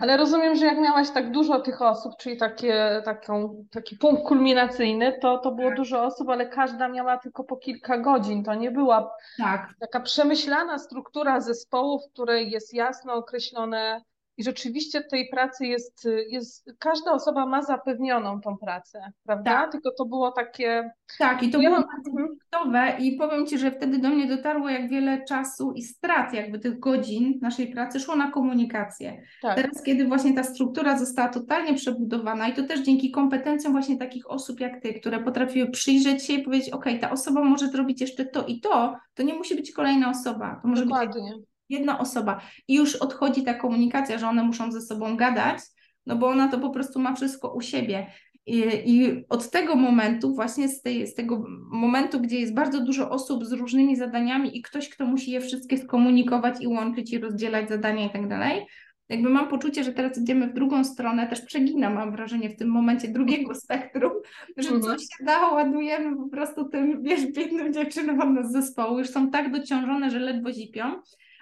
Ale rozumiem, że jak miałaś tak dużo tych osób, czyli takie, taką, taki punkt kulminacyjny, to, to było tak. dużo osób, ale każda miała tylko po kilka godzin. To nie była tak. taka przemyślana struktura zespołu, w której jest jasno określone i rzeczywiście tej pracy jest, jest, każda osoba ma zapewnioną tą pracę, prawda? Tak. Tylko to było takie. Tak, i to ja było bardzo punktowe i powiem Ci, że wtedy do mnie dotarło, jak wiele czasu i strat, jakby tych godzin naszej pracy szło na komunikację. Tak. Teraz, kiedy właśnie ta struktura została totalnie przebudowana i to też dzięki kompetencjom właśnie takich osób jak Ty, które potrafiły przyjrzeć się i powiedzieć, ok, ta osoba może zrobić jeszcze to i to, to nie musi być kolejna osoba. To może Dokładnie. być jedna osoba i już odchodzi ta komunikacja, że one muszą ze sobą gadać, no bo ona to po prostu ma wszystko u siebie. I, i od tego momentu, właśnie z, tej, z tego momentu, gdzie jest bardzo dużo osób z różnymi zadaniami i ktoś, kto musi je wszystkie skomunikować i łączyć i rozdzielać zadania i tak dalej, jakby mam poczucie, że teraz idziemy w drugą stronę, też przeginam, mam wrażenie, w tym momencie drugiego spektrum, że Mhm. coś się da, ładujemy po prostu tym, wiesz, biednym dziewczynom z zespołu, już są tak dociążone, że ledwo zipią,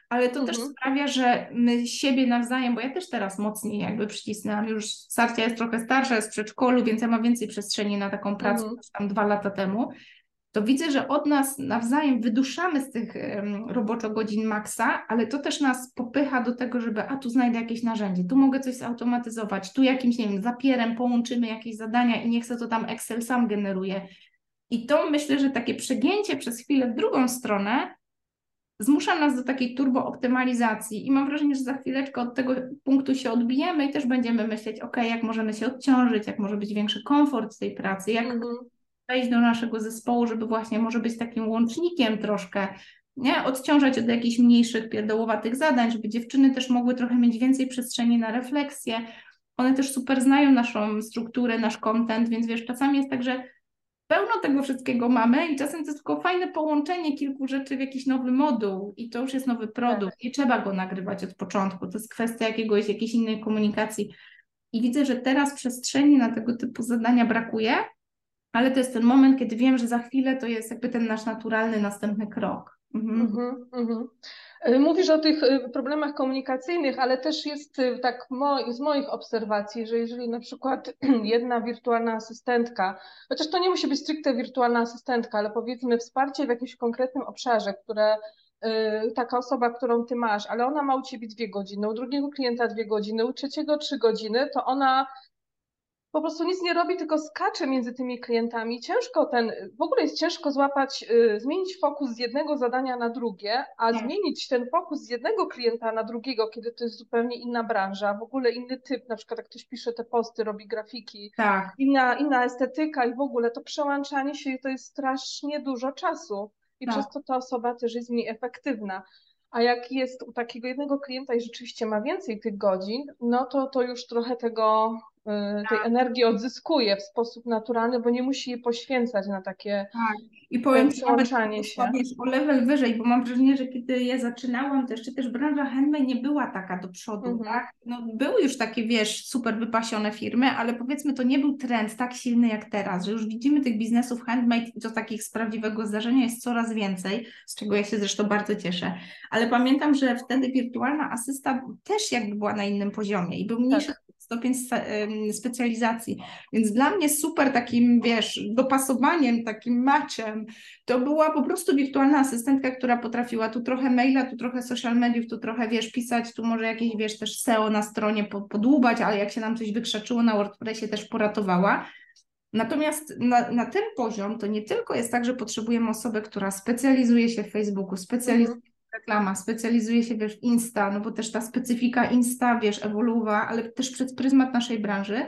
ale to też Mhm. sprawia, że my siebie nawzajem, bo ja też teraz mocniej jakby przycisnęłam, już Sarcia jest trochę starsza, jest w przedszkolu, więc ja mam więcej przestrzeni na taką pracę Mhm. niż tam dwa lata temu, to widzę, że od nas nawzajem wyduszamy z tych um, roboczo godzin maksa, ale to też nas popycha do tego, żeby a tu znajdę jakieś narzędzie, tu mogę coś zautomatyzować, tu jakimś, nie wiem, zapierem połączymy jakieś zadania i niech se to tam Excel sam generuje. I to myślę, że takie przegięcie przez chwilę w drugą stronę zmusza nas do takiej turbooptymalizacji i mam wrażenie, że za chwileczkę od tego punktu się odbijemy i też będziemy myśleć, ok, jak możemy się odciążyć, jak może być większy komfort w tej pracy, jak Mhm. wejść do naszego zespołu, żeby właśnie może być takim łącznikiem troszkę, nie? Odciążać od jakichś mniejszych, pierdołowatych zadań, żeby dziewczyny też mogły trochę mieć więcej przestrzeni na refleksję. One też super znają naszą strukturę, nasz content, więc wiesz, czasami jest tak, że pełno tego wszystkiego mamy i czasem to jest tylko fajne połączenie kilku rzeczy w jakiś nowy moduł i to już jest nowy produkt. Nie trzeba go nagrywać od początku, to jest kwestia jakiegoś, jakiejś innej komunikacji. I widzę, że teraz przestrzeni na tego typu zadania brakuje, ale to jest ten moment, kiedy wiem, że za chwilę to jest jakby ten nasz naturalny następny krok. Mhm. Mhm, mhm. Y, Mówisz o tych y, problemach komunikacyjnych, ale też jest y, tak z moich obserwacji, że jeżeli na przykład jedna wirtualna asystentka, chociaż to nie musi być stricte wirtualna asystentka, ale powiedzmy wsparcie w jakimś konkretnym obszarze, które taka osoba, którą ty masz, ale ona ma u ciebie dwie godziny, u drugiego klienta dwie godziny, u trzeciego trzy godziny, to ona po prostu nic nie robi, tylko skacze między tymi klientami. Ciężko ten, w ogóle jest ciężko złapać, y, zmienić fokus z jednego zadania na drugie, a Tak. zmienić ten fokus z jednego klienta na drugiego, kiedy to jest zupełnie inna branża, w ogóle inny typ, na przykład jak ktoś pisze te posty, robi grafiki, Tak, inna, inna estetyka i w ogóle to przełączanie się to jest strasznie dużo czasu i Tak. przez to ta osoba też jest mniej efektywna. A jak jest u takiego jednego klienta i rzeczywiście ma więcej tych godzin, no to to już trochę tego, tej Tak. energii odzyskuje w sposób naturalny, bo nie musi jej poświęcać na takie tak. I powiem przełączanie się. o level wyżej, bo mam wrażenie, że kiedy ja zaczynałam, to jeszcze też branża handmade nie była taka do przodu, Mhm. tak? No, były już takie, wiesz, super wypasione firmy, ale powiedzmy to nie był trend tak silny jak teraz, że już widzimy tych biznesów handmade i to takich z prawdziwego zdarzenia jest coraz więcej, z czego ja się zresztą bardzo cieszę. Ale pamiętam, że wtedy wirtualna asysta też jakby była na innym poziomie i był mniejszy stopień specjalizacji. Więc dla mnie super takim, wiesz, dopasowaniem, takim matchem to była po prostu wirtualna asystentka, która potrafiła tu trochę maila, tu trochę social mediów, tu trochę, wiesz, pisać, tu może jakieś, wiesz, też SEO na stronie po- podłubać, ale jak się nam coś wykrzaczyło na WordPressie, też poratowała. Natomiast na, na ten poziom to nie tylko jest tak, że potrzebujemy osobę, która specjalizuje się w Facebooku, specjalizuje się w reklama, specjalizuje się wiesz, w Insta, no bo też ta specyfika Insta, wiesz, ewoluowa, ale też przez pryzmat naszej branży,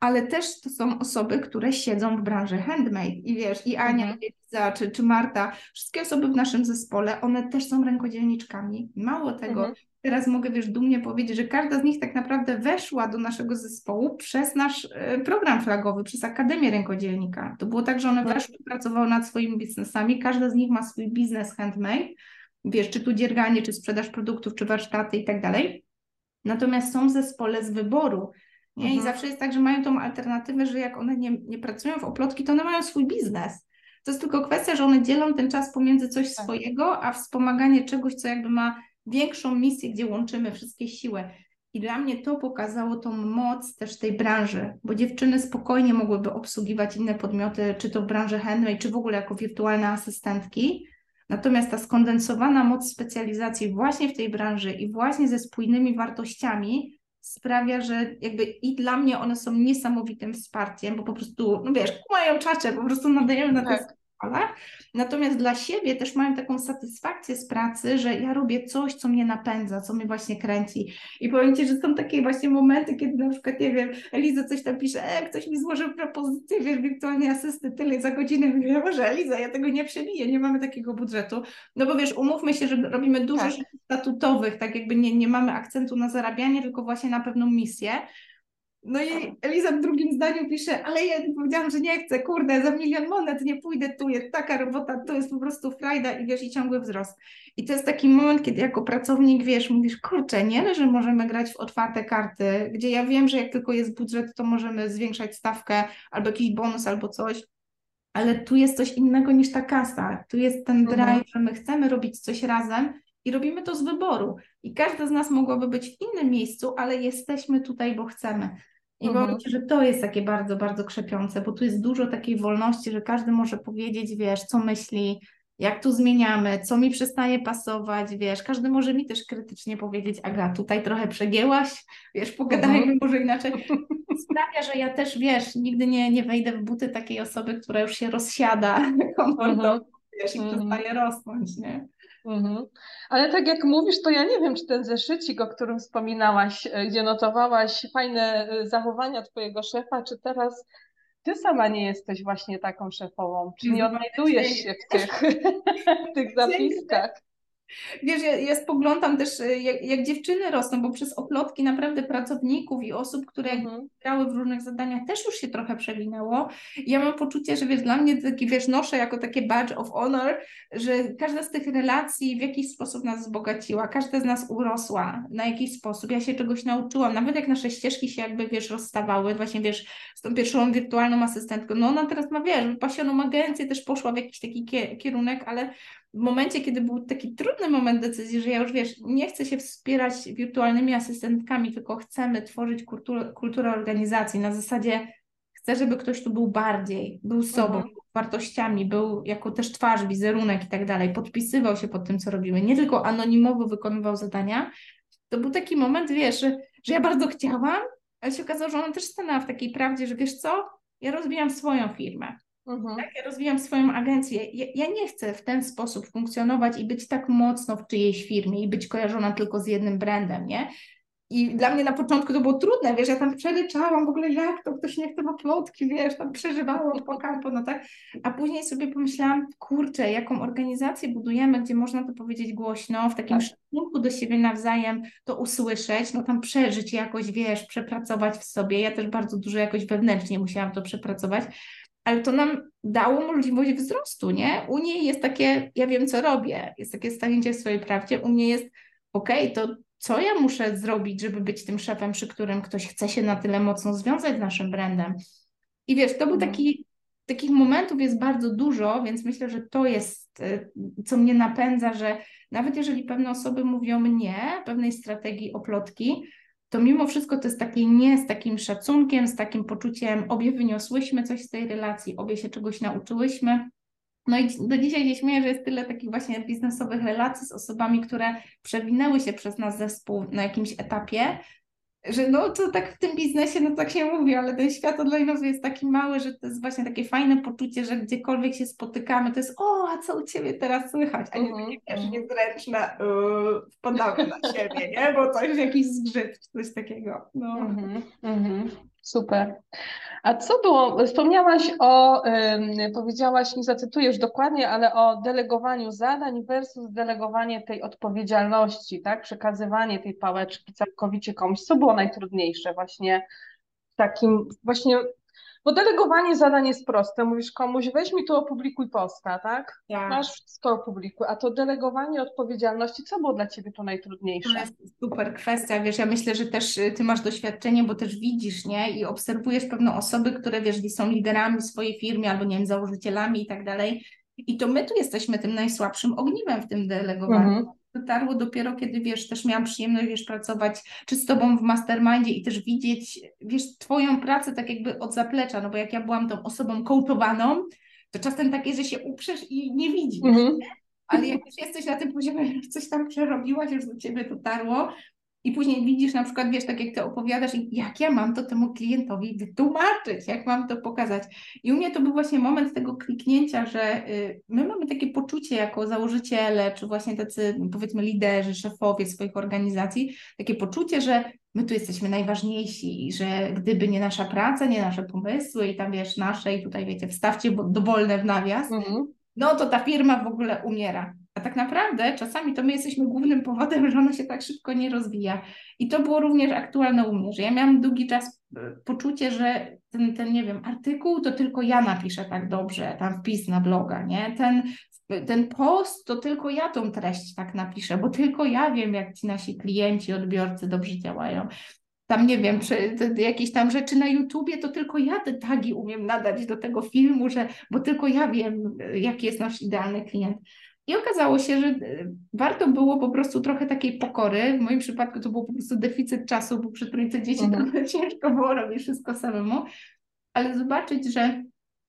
ale też to są osoby, które siedzą w branży handmade i wiesz, i Ania, Mhm. i Eliza, czy, czy Marta, wszystkie osoby w naszym zespole, one też są rękodzielniczkami. Mało tego, Mhm. teraz mogę, wiesz, dumnie powiedzieć, że każda z nich tak naprawdę weszła do naszego zespołu przez nasz e, program flagowy, przez Akademię Rękodzielnika. To było tak, że one Mhm. weszły, pracowały nad swoimi biznesami, każda z nich ma swój biznes handmade, wiesz, czy tu dzierganie, czy sprzedaż produktów, czy warsztaty i tak dalej. Natomiast są zespole z wyboru. Nie? I Mhm. zawsze jest tak, że mają tą alternatywę, że jak one nie, nie pracują w oplotki, to one mają swój biznes. To jest tylko kwestia, że one dzielą ten czas pomiędzy coś Tak. swojego, a wspomaganie czegoś, co jakby ma większą misję, gdzie łączymy wszystkie siły. I dla mnie to pokazało tą moc też tej branży, bo dziewczyny spokojnie mogłyby obsługiwać inne podmioty, czy to w branży handmade, czy w ogóle jako wirtualne asystentki. Natomiast ta skondensowana moc specjalizacji właśnie w tej branży i właśnie ze spójnymi wartościami sprawia, że jakby i dla mnie one są niesamowitym wsparciem, bo po prostu, no wiesz, mają czacze, po prostu nadajemy na Tak. Falach. Natomiast dla siebie też mają taką satysfakcję z pracy, że ja robię coś, co mnie napędza, co mnie właśnie kręci. I powiem Ci, że są takie właśnie momenty, kiedy na przykład, nie wiem, Eliza coś tam pisze, e, ktoś mi złożył propozycję, wiesz, wirtualnej asysty, tyle za godzinę. Mówię, może Eliza, ja tego nie przebiję, nie mamy takiego budżetu. No bo wiesz, umówmy się, że robimy dużo Tak. rzeczy statutowych, tak jakby nie, nie mamy akcentu na zarabianie, tylko właśnie na pewną misję. No i Eliza w drugim zdaniu pisze, ale ja powiedziałam, że nie chcę, kurde, za milion monet nie pójdę, tu jest taka robota, tu jest po prostu frajda i wiesz, i ciągły wzrost. I to jest taki moment, kiedy jako pracownik, wiesz, mówisz, kurczę, nie, że możemy grać w otwarte karty, gdzie ja wiem, że jak tylko jest budżet, to możemy zwiększać stawkę albo jakiś bonus albo coś, ale tu jest coś innego niż ta kasa, tu jest ten drive, mhm. że my chcemy robić coś razem i robimy to z wyboru. I każda z nas mogłaby być w innym miejscu, ale jesteśmy tutaj, bo chcemy. I mhm. powiem Ci, że to jest takie bardzo, bardzo krzepiące, bo tu jest dużo takiej wolności, że każdy może powiedzieć, wiesz, co myśli, jak tu zmieniamy, co mi przestaje pasować, wiesz, każdy może mi też krytycznie powiedzieć, Aga, tutaj trochę przegięłaś, wiesz, pogadajmy mhm. może inaczej. Sprawia, że ja też, wiesz, nigdy nie, nie wejdę w buty takiej osoby, która już się rozsiada komfortowo, mhm. wiesz, i przestaje rosnąć, nie? Mhm. Ale tak jak mówisz, to ja nie wiem, czy ten zeszycik, o którym wspominałaś, e, gdzie notowałaś fajne e, zachowania twojego szefa, czy teraz ty sama nie jesteś właśnie taką szefową? Czy nie odnajdujesz się w tych, w tych zapiskach? Wiesz, ja, ja spoglądam też, e, jak, jak, dziewczyny rosną, bo przez oplotki naprawdę pracowników i osób, które mhm. grały w różnych zadaniach, też już się trochę przewinęło. Ja mam poczucie, że wiesz, dla mnie taki, wiesz, noszę jako takie badge of honor, że każda z tych relacji w jakiś sposób nas wzbogaciła, każda z nas urosła na jakiś sposób. Ja się czegoś nauczyłam, nawet jak nasze ścieżki się jakby, wiesz, rozstawały, właśnie, wiesz, z tą pierwszą wirtualną asystentką, no ona teraz ma, wiesz, wypasioną agencję, też poszła w jakiś taki kierunek, ale w momencie, kiedy był taki trudny moment decyzji, że ja już wiesz, nie chcę się wspierać wirtualnymi asystentkami, tylko chcemy tworzyć kulturę, kulturę organizacji na zasadzie chcę, żeby ktoś tu był bardziej, był sobą, mhm. wartościami, był jako też twarz, wizerunek i tak dalej, podpisywał się pod tym, co robimy, nie tylko anonimowo wykonywał zadania. To był taki moment, wiesz, że, że ja bardzo chciałam, ale się okazało, że ona też stanęła w takiej prawdzie, że wiesz co, ja rozwijam swoją firmę. Mhm. Tak? Ja rozwijam swoją agencję. Ja, ja, nie chcę w ten sposób funkcjonować i być tak mocno w czyjejś firmie i być kojarzona tylko z jednym brandem, nie? I dla mnie na początku to było trudne, wiesz, ja tam przeleczałam w ogóle jak to, ktoś nie chce ma plotki, wiesz, tam przeżywałam po kampo, no tak, a później sobie pomyślałam, kurczę, jaką organizację budujemy, gdzie można to powiedzieć głośno, w takim tak. szacunku do siebie nawzajem to usłyszeć, no tam przeżyć jakoś, wiesz, przepracować w sobie, ja też bardzo dużo jakoś wewnętrznie musiałam to przepracować, ale to nam dało możliwość wzrostu, nie? U niej jest takie, ja wiem, co robię, jest takie stanięcie w swojej prawdzie, u mnie jest, okej, okay, to co ja muszę zrobić, żeby być tym szefem, przy którym ktoś chce się na tyle mocno związać z naszym brandem. I wiesz, to był mhm. taki, takich momentów jest bardzo dużo, więc myślę, że to jest, y, co mnie napędza, że nawet jeżeli pewne osoby mówią nie, pewnej strategii oplotki, to mimo wszystko to jest takie nie z takim szacunkiem, z takim poczuciem, obie wyniosłyśmy coś z tej relacji, obie się czegoś nauczyłyśmy. No i do dzisiaj się śmieję, że jest tyle takich właśnie biznesowych relacji z osobami, które przewinęły się przez nas zespół na jakimś etapie, że no to tak w tym biznesie, no tak się mówi, ale ten świat online'owy jest taki mały, że to jest właśnie takie fajne poczucie, że gdziekolwiek się spotykamy, to jest o, a co u Ciebie teraz słychać, a nie takie, wiesz, mhm. niezręczne, yy, wpadamy na siebie, nie, bo coś, jakiś zgrzyt, coś takiego, no. Mm -hmm, Super. A co było, wspomniałaś o, powiedziałaś, nie zacytujesz dokładnie, ale o delegowaniu zadań versus delegowanie tej odpowiedzialności, tak? Przekazywanie tej pałeczki całkowicie komuś. Co było najtrudniejsze właśnie w takim, właśnie bo delegowanie zadań jest proste. Mówisz komuś, weź mi tu opublikuj posta, tak? tak? Masz wszystko opublikuj. A to delegowanie odpowiedzialności, co było dla Ciebie to najtrudniejsze? To jest super kwestia, wiesz, ja myślę, że też y, Ty masz doświadczenie, bo też widzisz, nie? I obserwujesz pewne osoby, które, wiesz, są liderami w swojej firmie albo, nie wiem, założycielami i tak dalej. I to my tu jesteśmy tym najsłabszym ogniwem w tym delegowaniu. Mhm dotarło dopiero, kiedy wiesz, też miałam przyjemność, wiesz, pracować czy z tobą w mastermindzie i też widzieć, wiesz, twoją pracę tak jakby od zaplecza, no bo jak ja byłam tą osobą coachowaną, to czasem takie, że się uprzesz i nie widzisz, mhm. ale jak już jesteś na tym poziomie, że coś tam przerobiłaś, już do ciebie dotarło, i później widzisz na przykład, wiesz, tak jak ty opowiadasz, jak ja mam to temu klientowi wytłumaczyć, jak mam to pokazać. I u mnie to był właśnie moment tego kliknięcia, że y, my mamy takie poczucie jako założyciele, czy właśnie tacy powiedzmy liderzy, szefowie swoich organizacji, takie poczucie, że my tu jesteśmy najważniejsi i że gdyby nie nasza praca, nie nasze pomysły i tam wiesz, nasze i tutaj wiecie, wstawcie dowolne w nawias, mhm. no to ta firma w ogóle umiera. A tak naprawdę czasami to my jesteśmy głównym powodem, że ona się tak szybko nie rozwija. I to było również aktualne u mnie, że ja miałam długi czas e, poczucie, że ten, ten nie wiem, artykuł to tylko ja napiszę tak dobrze, tam wpis na bloga, nie? Ten, ten post to tylko ja tą treść tak napiszę, bo tylko ja wiem, jak ci nasi klienci, odbiorcy dobrze działają tam nie wiem, czy jakieś tam rzeczy na YouTubie, to tylko ja te tagi umiem nadać do tego filmu, że, bo tylko ja wiem, jaki jest nasz idealny klient. I okazało się, że e, warto było po prostu trochę takiej pokory. W moim przypadku to był po prostu deficyt czasu, bo przy trójce dzieci mhm. trochę ciężko było robić wszystko samemu, ale zobaczyć, że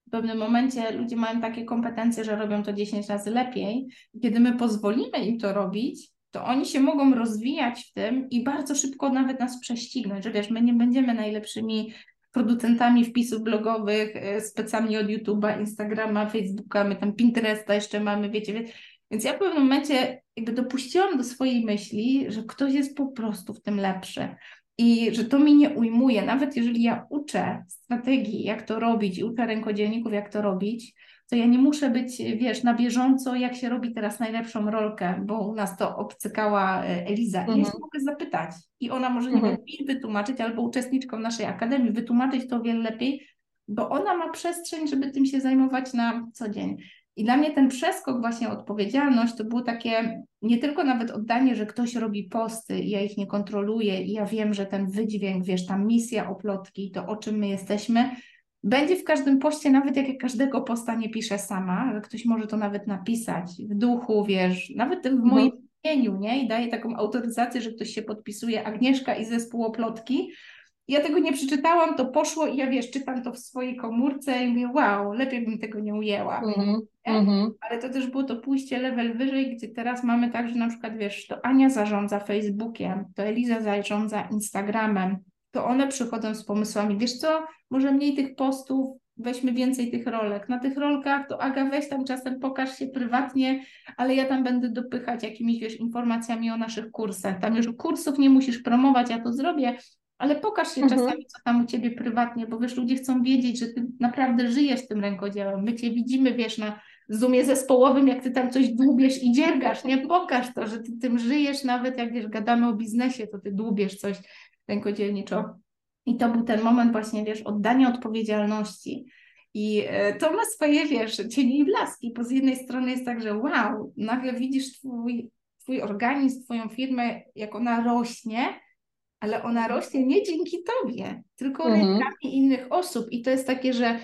w pewnym momencie ludzie mają takie kompetencje, że robią to 10 razy lepiej. Kiedy my pozwolimy im to robić, to oni się mogą rozwijać w tym i bardzo szybko nawet nas prześcignąć, że wiesz, my nie będziemy najlepszymi producentami wpisów blogowych, e, specjalnie od YouTube'a, Instagrama, Facebooka, my tam Pinteresta jeszcze mamy, wiecie, więc ja w pewnym momencie jakby dopuściłam do swojej myśli, że ktoś jest po prostu w tym lepszy i że to mi nie ujmuje, nawet jeżeli ja uczę strategii, jak to robić i uczę rękodzielników, jak to robić, to ja nie muszę być, wiesz, na bieżąco, jak się robi teraz najlepszą rolkę, bo u nas to obcykała e, Eliza. Mhm. I ja się mogę zapytać. I ona może, nie mhm. wiem, mi wytłumaczyć, albo uczestniczkom naszej akademii wytłumaczyć to o wiele lepiej, bo ona ma przestrzeń, żeby tym się zajmować na co dzień. I dla mnie ten przeskok, właśnie odpowiedzialność, to było takie nie tylko nawet oddanie, że ktoś robi posty i ja ich nie kontroluję i ja wiem, że ten wydźwięk, wiesz, ta misja oplotki, to o czym my jesteśmy, będzie w każdym poście, nawet jak ja każdego posta nie piszę sama, że ktoś może to nawet napisać w duchu, wiesz, nawet w mhm. moim imieniu, nie? I daje taką autoryzację, że ktoś się podpisuje, Agnieszka i zespół oplotki. Ja tego nie przeczytałam, to poszło i ja wiesz, czytam to w swojej komórce i mówię, wow, lepiej bym tego nie ujęła. Mm -hmm. Ale to też było to pójście level wyżej, gdzie teraz mamy tak, że na przykład wiesz, to Ania zarządza Facebookiem, to Eliza zarządza Instagramem, to one przychodzą z pomysłami, wiesz co, może mniej tych postów, weźmy więcej tych rolek. Na tych rolkach to Aga, weź tam czasem pokaż się prywatnie, ale ja tam będę dopychać jakimiś, wiesz, informacjami o naszych kursach. Tam już kursów nie musisz promować, ja to zrobię, ale pokaż się mhm. czasami, co tam u Ciebie prywatnie, bo wiesz, ludzie chcą wiedzieć, że Ty naprawdę żyjesz tym rękodziełem. My Cię widzimy, wiesz, na Zoomie zespołowym, jak Ty tam coś dłubiesz i dziergasz, nie? Pokaż to, że Ty tym żyjesz, nawet jak, wiesz, gadamy o biznesie, to Ty dłubiesz coś rękodzielniczo. I to był ten moment właśnie, wiesz, oddania odpowiedzialności. I e, to ma swoje, wiesz, cienie i blaski, bo z jednej strony jest tak, że wow, nagle widzisz twój, twój organizm, twoją firmę, jak ona rośnie, ale ona rośnie nie dzięki tobie, tylko mhm. rękami innych osób. I to jest takie, że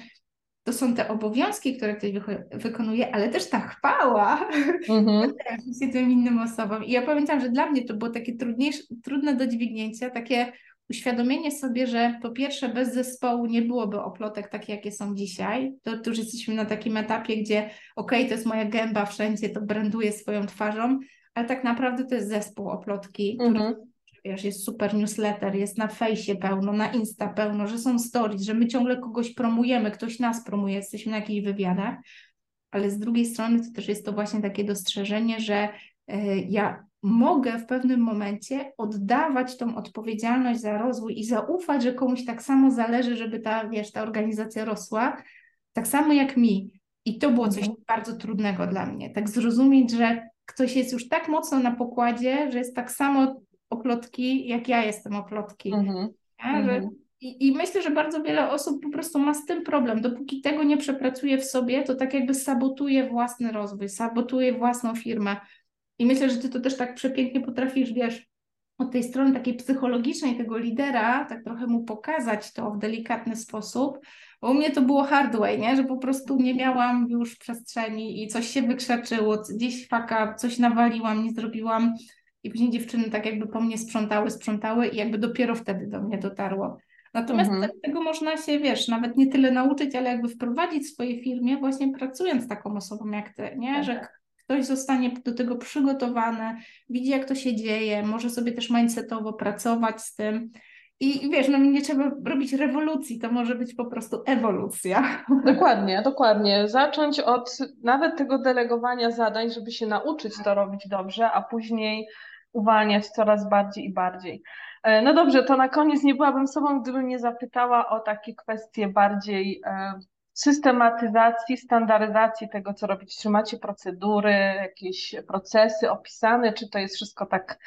to są te obowiązki, które ktoś wykonuje, ale też ta chwała mhm. się tym innym osobom. I ja pamiętam, że dla mnie to było takie trudniejsze, trudne do dźwignięcia, takie uświadomienie sobie, że po pierwsze bez zespołu nie byłoby oplotek takie, jakie są dzisiaj. To, to już jesteśmy na takim etapie, gdzie okej, okay, to jest moja gęba wszędzie, to branduję swoją twarzą, ale tak naprawdę to jest zespół oplotki, mhm. który wiesz, jest super newsletter, jest na fejsie pełno, na Insta pełno, że są stories, że my ciągle kogoś promujemy, ktoś nas promuje, jesteśmy na jakichś wywiadach, ale z drugiej strony to też jest to właśnie takie dostrzeżenie, że y, ja mogę w pewnym momencie oddawać tą odpowiedzialność za rozwój i zaufać, że komuś tak samo zależy, żeby ta, wiesz, ta organizacja rosła, tak samo jak mi. I to było coś mhm. bardzo trudnego dla mnie. Tak zrozumieć, że ktoś jest już tak mocno na pokładzie, że jest tak samo oplotki, jak ja jestem oplotki. Mhm. Ja, że, mhm. i, I myślę, że bardzo wiele osób po prostu ma z tym problem. Dopóki tego nie przepracuje w sobie, to tak jakby sabotuje własny rozwój, sabotuje własną firmę. I myślę, że ty to też tak przepięknie potrafisz, wiesz, od tej strony takiej psychologicznej tego lidera, tak trochę mu pokazać to w delikatny sposób, bo u mnie to było hard way, nie? że po prostu nie miałam już przestrzeni i coś się wykrzaczyło, gdzieś faka, coś nawaliłam, nie zrobiłam i później dziewczyny tak jakby po mnie sprzątały, sprzątały i jakby dopiero wtedy do mnie dotarło. Natomiast mhm. tego można się, wiesz, nawet nie tyle nauczyć, ale jakby wprowadzić w swojej firmie, właśnie pracując z taką osobą jak ty, nie? Tak. Że ktoś zostanie do tego przygotowany, widzi jak to się dzieje, może sobie też mindsetowo pracować z tym. I wiesz, no nie trzeba robić rewolucji, to może być po prostu ewolucja. Dokładnie, dokładnie. Zacząć od nawet tego delegowania zadań, żeby się nauczyć to robić dobrze, a później uwalniać coraz bardziej i bardziej. E, no dobrze, to na koniec nie byłabym sobą, gdybym nie zapytała o takie kwestie bardziej e, systematyzacji, standaryzacji tego, co robić? Czy macie procedury, jakieś procesy opisane, czy to jest wszystko tak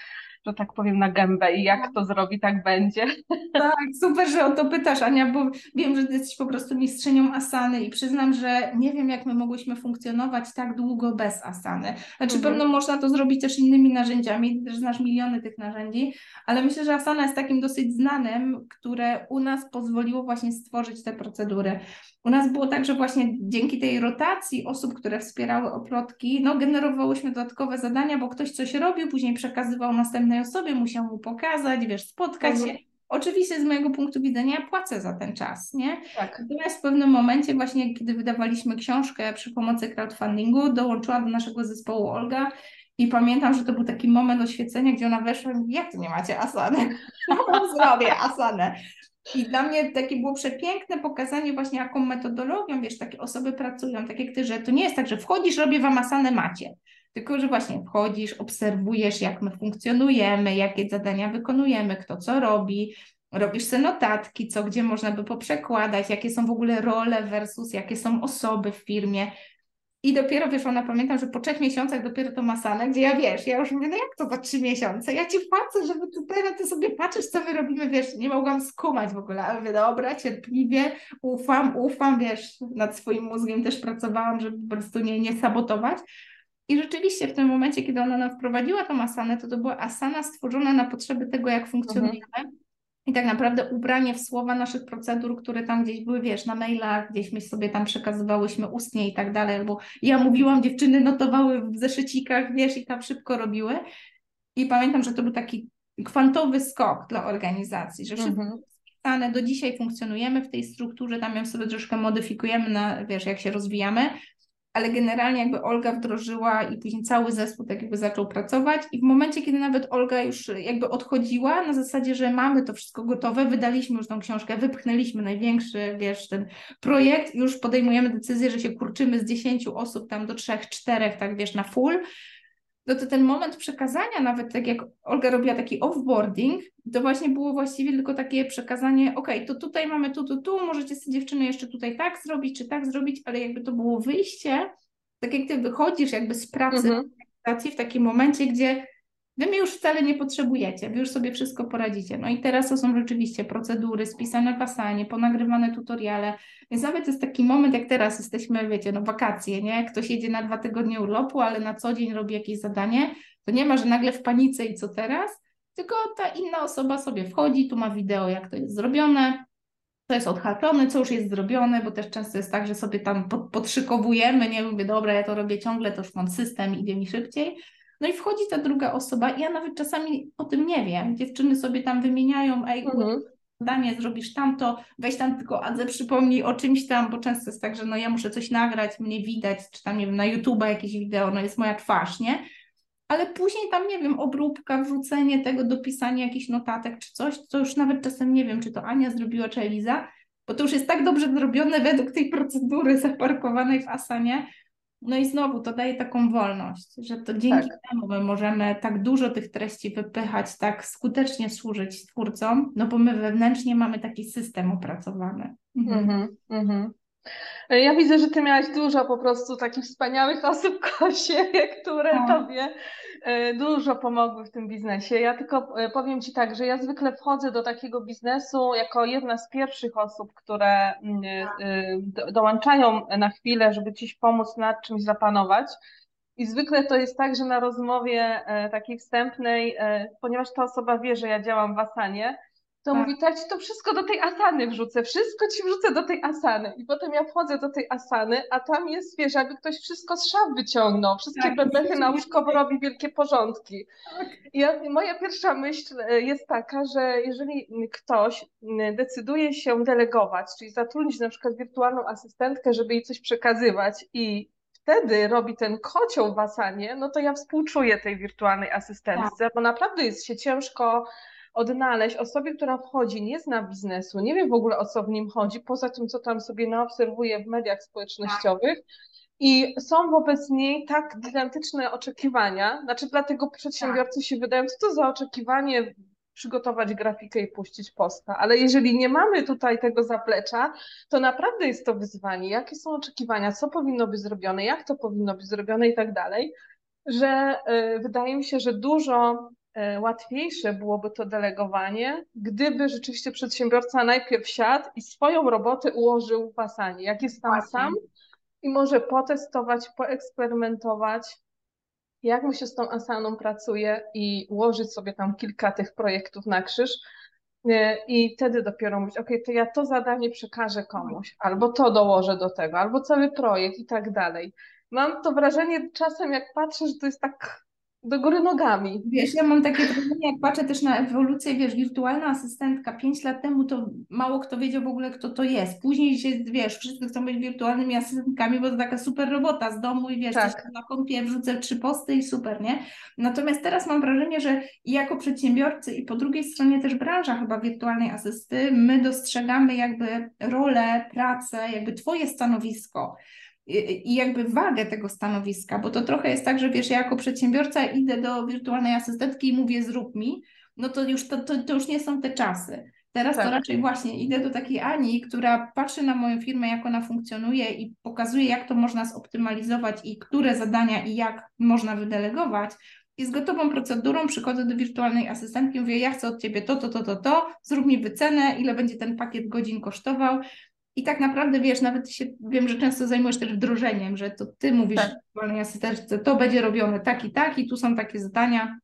że tak powiem, na gębę i jak to zrobi, tak będzie. Tak, super, że o to pytasz, Ania, bo wiem, że jesteś po prostu mistrzynią asany i przyznam, że nie wiem, jak my mogłyśmy funkcjonować tak długo bez asany. Znaczy, mhm. pewno można to zrobić też innymi narzędziami, też znasz miliony tych narzędzi, ale myślę, że asana jest takim dosyć znanym, które u nas pozwoliło właśnie stworzyć te procedury. U nas było tak, że właśnie dzięki tej rotacji osób, które wspierały oplotki, no generowałyśmy dodatkowe zadania, bo ktoś coś robił, później przekazywał następnej osobie, musiał mu pokazać, wiesz, spotkać mhm. się. Oczywiście z mojego punktu widzenia płacę za ten czas, nie? Tak. Natomiast w pewnym momencie właśnie, kiedy wydawaliśmy książkę przy pomocy crowdfundingu, dołączyła do naszego zespołu Olga i pamiętam, że to był taki moment oświecenia, gdzie ona weszła i mówi, jak to nie macie asany? Zrobię asanę. I dla mnie takie było przepiękne pokazanie właśnie jaką metodologią, wiesz, takie osoby pracują, tak jak ty, że to nie jest tak, że wchodzisz, robię wam asanę, macie. Tylko, że właśnie wchodzisz, obserwujesz, jak my funkcjonujemy, jakie zadania wykonujemy, kto co robi, robisz sobie notatki, co gdzie można by poprzekładać, jakie są w ogóle role versus jakie są osoby w firmie. I dopiero wiesz, ona pamiętam, że po trzech miesiącach dopiero to masanę, gdzie ja wiesz, ja już mówię, no jak to za trzy miesiące? Ja ci płacę, żeby tutaj na ty sobie patrzysz, co my robimy, wiesz, nie mogłam skumać w ogóle, ale mówię, dobra, cierpliwie, ufam, ufam, wiesz, nad swoim mózgiem też pracowałam, żeby po prostu nie, nie sabotować. I rzeczywiście w tym momencie, kiedy ona nam wprowadziła tą asanę, to to była asana stworzona na potrzeby tego, jak funkcjonujemy. Mhm. I tak naprawdę ubranie w słowa naszych procedur, które tam gdzieś były, wiesz, na mailach, gdzieś my sobie tam przekazywałyśmy ustnie i tak dalej, albo ja mówiłam, dziewczyny notowały w zeszycikach, wiesz, i tam szybko robiły. I pamiętam, że to był taki kwantowy skok dla organizacji, że wszystko mhm. spisane, do dzisiaj funkcjonujemy w tej strukturze, tam ją sobie troszkę modyfikujemy, na, wiesz, jak się rozwijamy, ale generalnie jakby Olga wdrożyła i później cały zespół tak jakby zaczął pracować. I w momencie, kiedy nawet Olga już jakby odchodziła na zasadzie, że mamy to wszystko gotowe, wydaliśmy już tą książkę, wypchnęliśmy największy, wiesz, ten projekt, już podejmujemy decyzję, że się kurczymy z 10 osób tam do 3-4, tak wiesz, na full, no to ten moment przekazania, nawet tak jak Olga robiła taki offboarding, to właśnie było właściwie tylko takie przekazanie, ok, to tutaj mamy tu, tu, tu, możecie sobie dziewczyny jeszcze tutaj tak zrobić, czy tak zrobić, ale jakby to było wyjście, tak jak ty wychodzisz jakby z pracy mhm. w takim momencie, gdzie Wy mnie już wcale nie potrzebujecie, wy już sobie wszystko poradzicie. No i teraz to są rzeczywiście procedury spisane w ponagrywane tutoriale, więc nawet jest taki moment, jak teraz jesteśmy, wiecie, no wakacje, nie? Ktoś jedzie na dwa tygodnie urlopu, ale na co dzień robi jakieś zadanie, to nie ma, że nagle w panice i co teraz, tylko ta inna osoba sobie wchodzi, tu ma wideo, jak to jest zrobione, to jest odhaczone, co już jest zrobione, bo też często jest tak, że sobie tam pod, podszykowujemy, nie mówię, dobra, ja to robię ciągle, to już mam system, idzie mi szybciej, no i wchodzi ta druga osoba i ja nawet czasami o tym nie wiem. Dziewczyny sobie tam wymieniają, ej, mhm. zdanie, zrobisz tamto, weź tam tylko Adze przypomnij o czymś tam, bo często jest tak, że no ja muszę coś nagrać, mnie widać, czy tam, nie wiem, na YouTube jakieś wideo, no jest moja twarz, nie? Ale później tam, nie wiem, obróbka, wrzucenie tego, dopisanie jakichś notatek czy coś, co już nawet czasem nie wiem, czy to Ania zrobiła, czy Eliza, bo to już jest tak dobrze zrobione według tej procedury zaparkowanej w Asanie, no i znowu to daje taką wolność, że to dzięki tak. temu my możemy tak dużo tych treści wypychać, tak skutecznie służyć twórcom, no bo my wewnętrznie mamy taki system opracowany. Mhm. Mhm, ja widzę, że ty miałaś dużo po prostu takich wspaniałych osób, Kosie, które no. tobie dużo pomogły w tym biznesie. Ja tylko e, powiem ci tak, że ja zwykle wchodzę do takiego biznesu jako jedna z pierwszych osób, które mm, e, dołączają na chwilę, żeby ci pomóc nad czymś zapanować. I zwykle to jest tak, że na rozmowie takiej wstępnej, ponieważ ta osoba wie, że ja działam w Asanie, to tak. mówi, to ja ci to wszystko do tej asany wrzucę, wszystko ci wrzucę do tej asany. I potem ja wchodzę do tej asany, a tam jest, wiesz, jakby ktoś wszystko z szaf wyciągnął, wszystkie tak, bebechy nauczkowo robi wielkie porządki. Tak. Ja, moja pierwsza myśl e, jest taka, że jeżeli ktoś decyduje się delegować, czyli zatrudnić na przykład wirtualną asystentkę, żeby jej coś przekazywać i wtedy robi ten kocioł w asanie, no to ja współczuję tej wirtualnej asystentce, tak. bo naprawdę jest się ciężko odnaleźć osobie, która wchodzi, nie zna biznesu, nie wie w ogóle o co w nim chodzi, poza tym, co tam sobie naobserwuje w mediach społecznościowych. I są wobec niej tak gigantyczne oczekiwania, znaczy dlatego przedsiębiorcy się wydają, co to za oczekiwanie przygotować grafikę i puścić posta. Ale jeżeli nie mamy tutaj tego zaplecza, to naprawdę jest to wyzwanie. Jakie są oczekiwania, co powinno być zrobione, jak to powinno być zrobione i tak dalej, że y, wydaje mi się, że dużo łatwiejsze byłoby to delegowanie, gdyby rzeczywiście przedsiębiorca najpierw siadł i swoją robotę ułożył w Asanie. Jak jest tam Właśnie. sam i może potestować, poeksperymentować, jak mu się z tą Asaną pracuje i ułożyć sobie tam kilka tych projektów na krzyż. E, I wtedy dopiero mówić, ok, to ja to zadanie przekażę komuś, albo to dołożę do tego, albo cały projekt i tak dalej. Mam to wrażenie czasem, jak patrzę, że to jest tak do góry nogami. Wiesz, ja mam takie wrażenie, jak patrzę też na ewolucję, wiesz, wirtualna asystentka pięć lat temu to mało kto wiedział w ogóle, kto to jest. Później się, wiesz, wszyscy chcą być wirtualnymi asystentkami, bo to taka super robota z domu i wiesz, tak. na kompie wrzucę trzy posty i super, nie? Natomiast teraz mam wrażenie, że jako przedsiębiorcy i po drugiej stronie też branża chyba wirtualnej asysty, my dostrzegamy jakby rolę, pracę, jakby twoje stanowisko i jakby wagę tego stanowiska, bo to trochę jest tak, że wiesz, ja jako przedsiębiorca idę do wirtualnej asystentki i mówię zrób mi, no to już, to, to, to już nie są te czasy. Teraz tak. to raczej właśnie idę do takiej Ani, która patrzy na moją firmę, jak ona funkcjonuje i pokazuje, jak to można zoptymalizować i które zadania i jak można wydelegować. I z gotową procedurą przychodzę do wirtualnej asystentki, mówię, ja chcę od Ciebie to, to, to, to, to, zrób mi wycenę, ile będzie ten pakiet godzin kosztował i tak naprawdę wiesz, nawet się wiem, że często zajmujesz też wdrożeniem, że to ty mówisz tak. asystentce, to będzie robione tak i tak, i tu są takie zadania.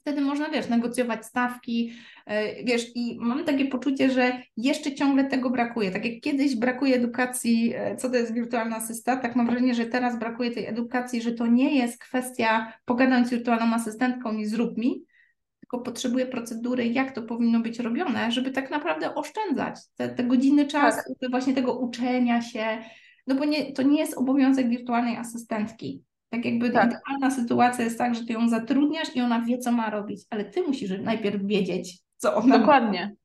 Wtedy można, wiesz, negocjować stawki, yy, wiesz, i mam takie poczucie, że jeszcze ciągle tego brakuje. Tak jak kiedyś brakuje edukacji, yy, co to jest wirtualna asysta, tak mam wrażenie, że teraz brakuje tej edukacji, że to nie jest kwestia pogadając z wirtualną asystentką i zrób mi, tylko potrzebuje procedury, jak to powinno być robione, żeby tak naprawdę oszczędzać te, te godziny czasu, tak. właśnie tego uczenia się, no bo nie, to nie jest obowiązek wirtualnej asystentki. Tak jakby tak. idealna sytuacja jest tak, że ty ją zatrudniasz i ona wie, co ma robić, ale ty musisz najpierw wiedzieć, co ona Dokładnie. Ma.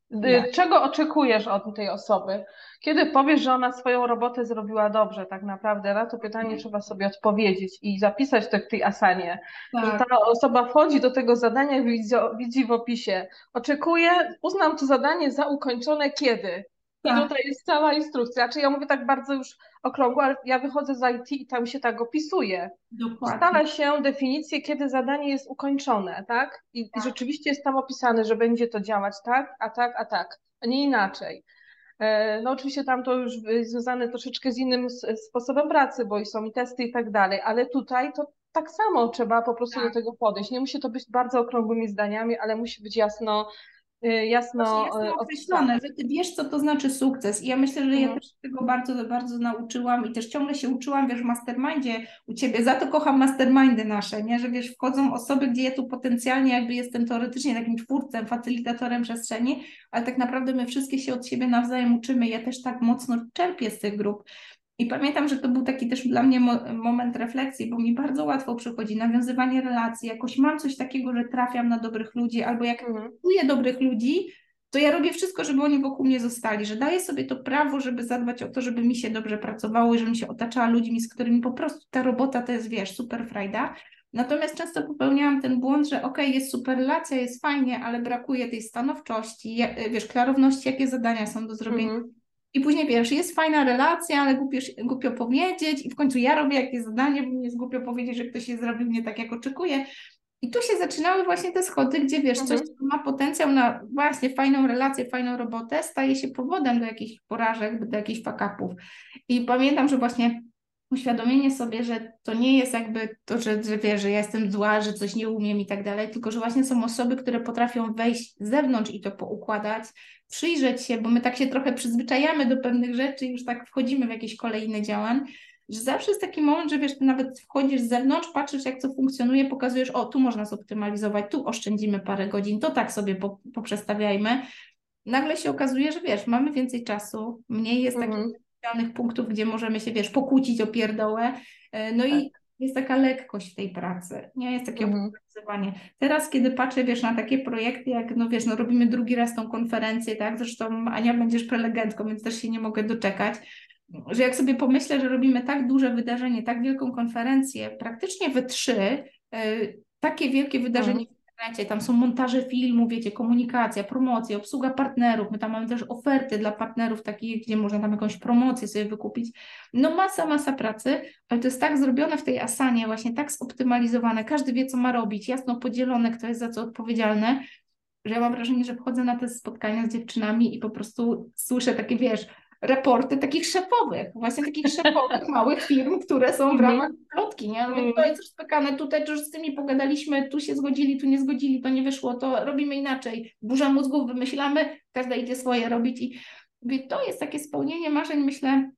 Czego oczekujesz od tej osoby? Kiedy powiesz, że ona swoją robotę zrobiła dobrze, tak naprawdę, na to pytanie mhm. trzeba sobie odpowiedzieć i zapisać to w tej asanie. Tak. Że ta osoba wchodzi do tego zadania i widzi, widzi w opisie. Oczekuję, uznam to zadanie za ukończone kiedy? Tak. I tutaj jest cała instrukcja. Znaczy ja mówię tak bardzo już okrągło, ale ja wychodzę z IT i tam się tak opisuje. Dokładnie. Stala się definicję, kiedy zadanie jest ukończone, tak? I, tak. I rzeczywiście jest tam opisane, że będzie to działać tak, a tak, a tak, a nie inaczej. E, no oczywiście tam to już związane troszeczkę z innym sposobem pracy, bo i są i testy i tak dalej, ale tutaj to tak samo trzeba po prostu tak. do tego podejść. Nie musi to być bardzo okrągłymi zdaniami, ale musi być jasno jasno, jasno y, określone, że ty wiesz, co to znaczy sukces. I ja myślę, że mhm. ja też tego bardzo, bardzo nauczyłam i też ciągle się uczyłam, wiesz, w mastermindzie u ciebie. Za to kocham mastermindy nasze, nie? Że wiesz, wchodzą osoby, gdzie ja tu potencjalnie jakby jestem teoretycznie takim twórcem, facylitatorem przestrzeni, ale tak naprawdę my wszystkie się od siebie nawzajem uczymy. Ja też tak mocno czerpię z tych grup. I pamiętam, że to był taki też dla mnie mo moment refleksji, bo mi bardzo łatwo przychodzi nawiązywanie relacji, jakoś mam coś takiego, że trafiam na dobrych ludzi, albo jak mhm. czuję dobrych ludzi, to ja robię wszystko, żeby oni wokół mnie zostali, że daję sobie to prawo, żeby zadbać o to, żeby mi się dobrze pracowało i żebym się otaczała ludźmi, z którymi po prostu ta robota to jest, wiesz, super frajda. Natomiast często popełniałam ten błąd, że ok, jest super relacja, jest fajnie, ale brakuje tej stanowczości, wiesz, klarowności, jakie zadania są do zrobienia. Mhm i później wiesz, jest fajna relacja, ale głupio, głupio powiedzieć, i w końcu ja robię jakieś zadanie, bo mi jest głupio powiedzieć, że ktoś je zrobił nie tak, jak oczekuję. I tu się zaczynały właśnie te schody, gdzie wiesz, mhm. coś, co ma potencjał na właśnie fajną relację, fajną robotę, staje się powodem do jakichś porażek, do jakichś fakapów. I pamiętam, że właśnie uświadomienie sobie, że to nie jest jakby to, że, że wiesz, że ja jestem zła, że coś nie umiem i tak dalej, tylko że właśnie są osoby, które potrafią wejść z zewnątrz i to poukładać, przyjrzeć się, bo my tak się trochę przyzwyczajamy do pewnych rzeczy już tak wchodzimy w jakieś kolejne działań, że zawsze jest taki moment, że wiesz, ty nawet wchodzisz z zewnątrz, patrzysz jak to funkcjonuje, pokazujesz, o tu można zoptymalizować, tu oszczędzimy parę godzin, to tak sobie po, poprzestawiajmy. Nagle się okazuje, że wiesz, mamy więcej czasu, mniej jest mhm. takich punktów, gdzie możemy się, wiesz, pokłócić o pierdołę. E, no tak. i jest taka lekkość w tej pracy, nie? Jest takie mhm. obowiązywanie. Teraz, kiedy patrzę, wiesz, na takie projekty, jak, no wiesz, no robimy drugi raz tą konferencję, tak? Zresztą Ania będziesz prelegentką, więc też się nie mogę doczekać, że jak sobie pomyślę, że robimy tak duże wydarzenie, tak wielką konferencję, praktycznie we trzy, yy, takie wielkie wydarzenie mhm internecie, tam są montaże filmów, wiecie, komunikacja, promocja, obsługa partnerów, my tam mamy też oferty dla partnerów takich, gdzie można tam jakąś promocję sobie wykupić. No masa, masa pracy, ale to jest tak zrobione w tej Asanie, właśnie tak zoptymalizowane, każdy wie, co ma robić, jasno podzielone, kto jest za co odpowiedzialny, że ja mam wrażenie, że wchodzę na te spotkania z dziewczynami i po prostu słyszę takie, wiesz, raporty takich szefowych, właśnie takich szefowych małych firm, które są w Mhm. ramach plotki, nie? Mówię, Mhm. to jest rozpykane, tutaj już z tymi pogadaliśmy, tu się zgodzili, tu nie zgodzili, to nie wyszło, to robimy inaczej, burza mózgów wymyślamy, każda idzie swoje robić i mówię, to jest takie spełnienie marzeń, myślę,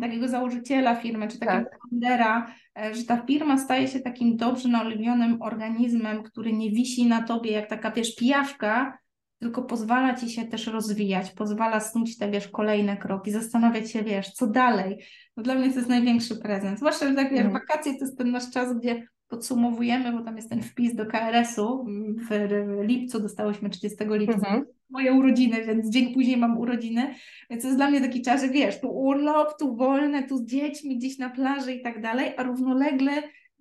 takiego założyciela firmy, czy takiego Tak. foundera, e, że ta firma staje się takim dobrze naoliwionym organizmem, który nie wisi na tobie jak taka, wiesz, pijawka, tylko pozwala ci się też rozwijać, pozwala snuć te, wiesz, kolejne kroki, zastanawiać się, wiesz, co dalej. No dla mnie to jest największy prezent. Zwłaszcza, że tak, wiesz, Mhm. wakacje to jest ten nasz czas, gdzie podsumowujemy, bo tam jest ten wpis do KRS-u. W w lipcu dostałyśmy 30 lipca Mhm. moje urodziny, więc dzień później mam urodziny, więc to jest dla mnie taki czas, że wiesz, tu urlop, tu wolne, tu z dziećmi gdzieś na plaży i tak dalej, a równolegle,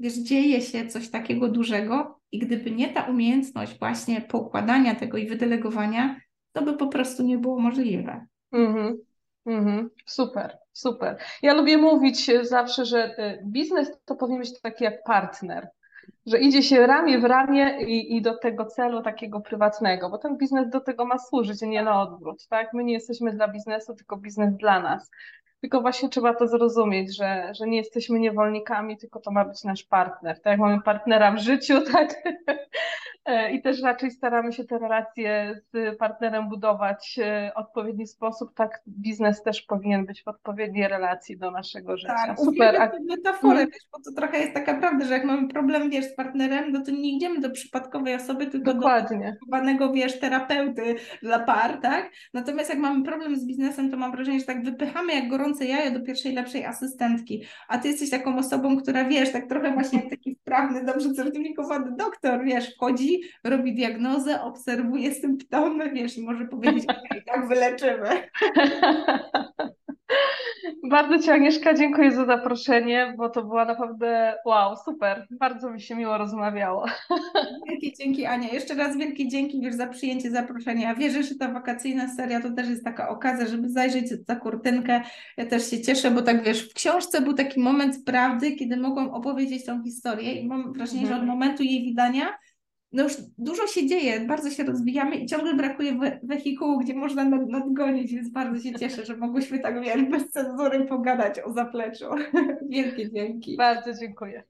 wiesz, dzieje się coś takiego dużego i gdyby nie ta umiejętność właśnie poukładania tego i wydelegowania, to by po prostu nie było możliwe. Mhm, mhm. Super, super. Ja lubię mówić e, zawsze, że e, biznes to powinien być taki jak partner, że idzie się ramię w ramię i, i do tego celu takiego prywatnego, bo ten biznes do tego ma służyć, nie na odwrót, tak? My nie jesteśmy dla biznesu, tylko biznes dla nas. Tylko właśnie trzeba to zrozumieć, że, że nie jesteśmy niewolnikami, tylko to ma być nasz partner. Tak jak mamy partnera w życiu, tak? E, I też raczej staramy się te relacje z partnerem budować e, w odpowiedni sposób, tak biznes też powinien być w odpowiedniej relacji do naszego życia. Tak, Super. uwielbiam A, tę metaforę, Mhm. wiesz, bo to trochę jest taka prawda, że jak mamy problem, wiesz, z partnerem, no to nie idziemy do przypadkowej osoby, tylko do dokładnie. chowanego, wiesz, terapeuty dla par, tak? Natomiast jak mamy problem z biznesem, to mam wrażenie, że tak wypychamy jak gorące jajo do pierwszej lepszej asystentki, a ty jesteś taką osobą, która, wiesz, tak trochę właśnie taki wprawny, dobrze certyfikowany doktor, wiesz, wchodzi, robi diagnozę, obserwuje symptomy, wiesz, może powiedzieć, okej, tak wyleczymy. Bardzo Ci, Agnieszka, dziękuję za zaproszenie, bo to była naprawdę wow, super. Bardzo mi się miło rozmawiało. Wielkie dzięki, Ania. Jeszcze raz wielkie dzięki wiesz, za przyjęcie zaproszenia. Wierzę, że ta wakacyjna seria to też jest taka okazja, żeby zajrzeć za kurtynkę. Ja też się cieszę, bo tak wiesz, w książce był taki moment prawdy, kiedy mogłam opowiedzieć tą historię i mam wrażenie, że od Mhm. momentu jej wydania no już dużo się dzieje, bardzo się rozwijamy i ciągle brakuje we wehikułu, gdzie można nad, nadgonić, więc bardzo się cieszę, że mogłyśmy tak wiesz, bez cenzury pogadać o zapleczu. Wielkie dzięki. Bardzo dziękuję.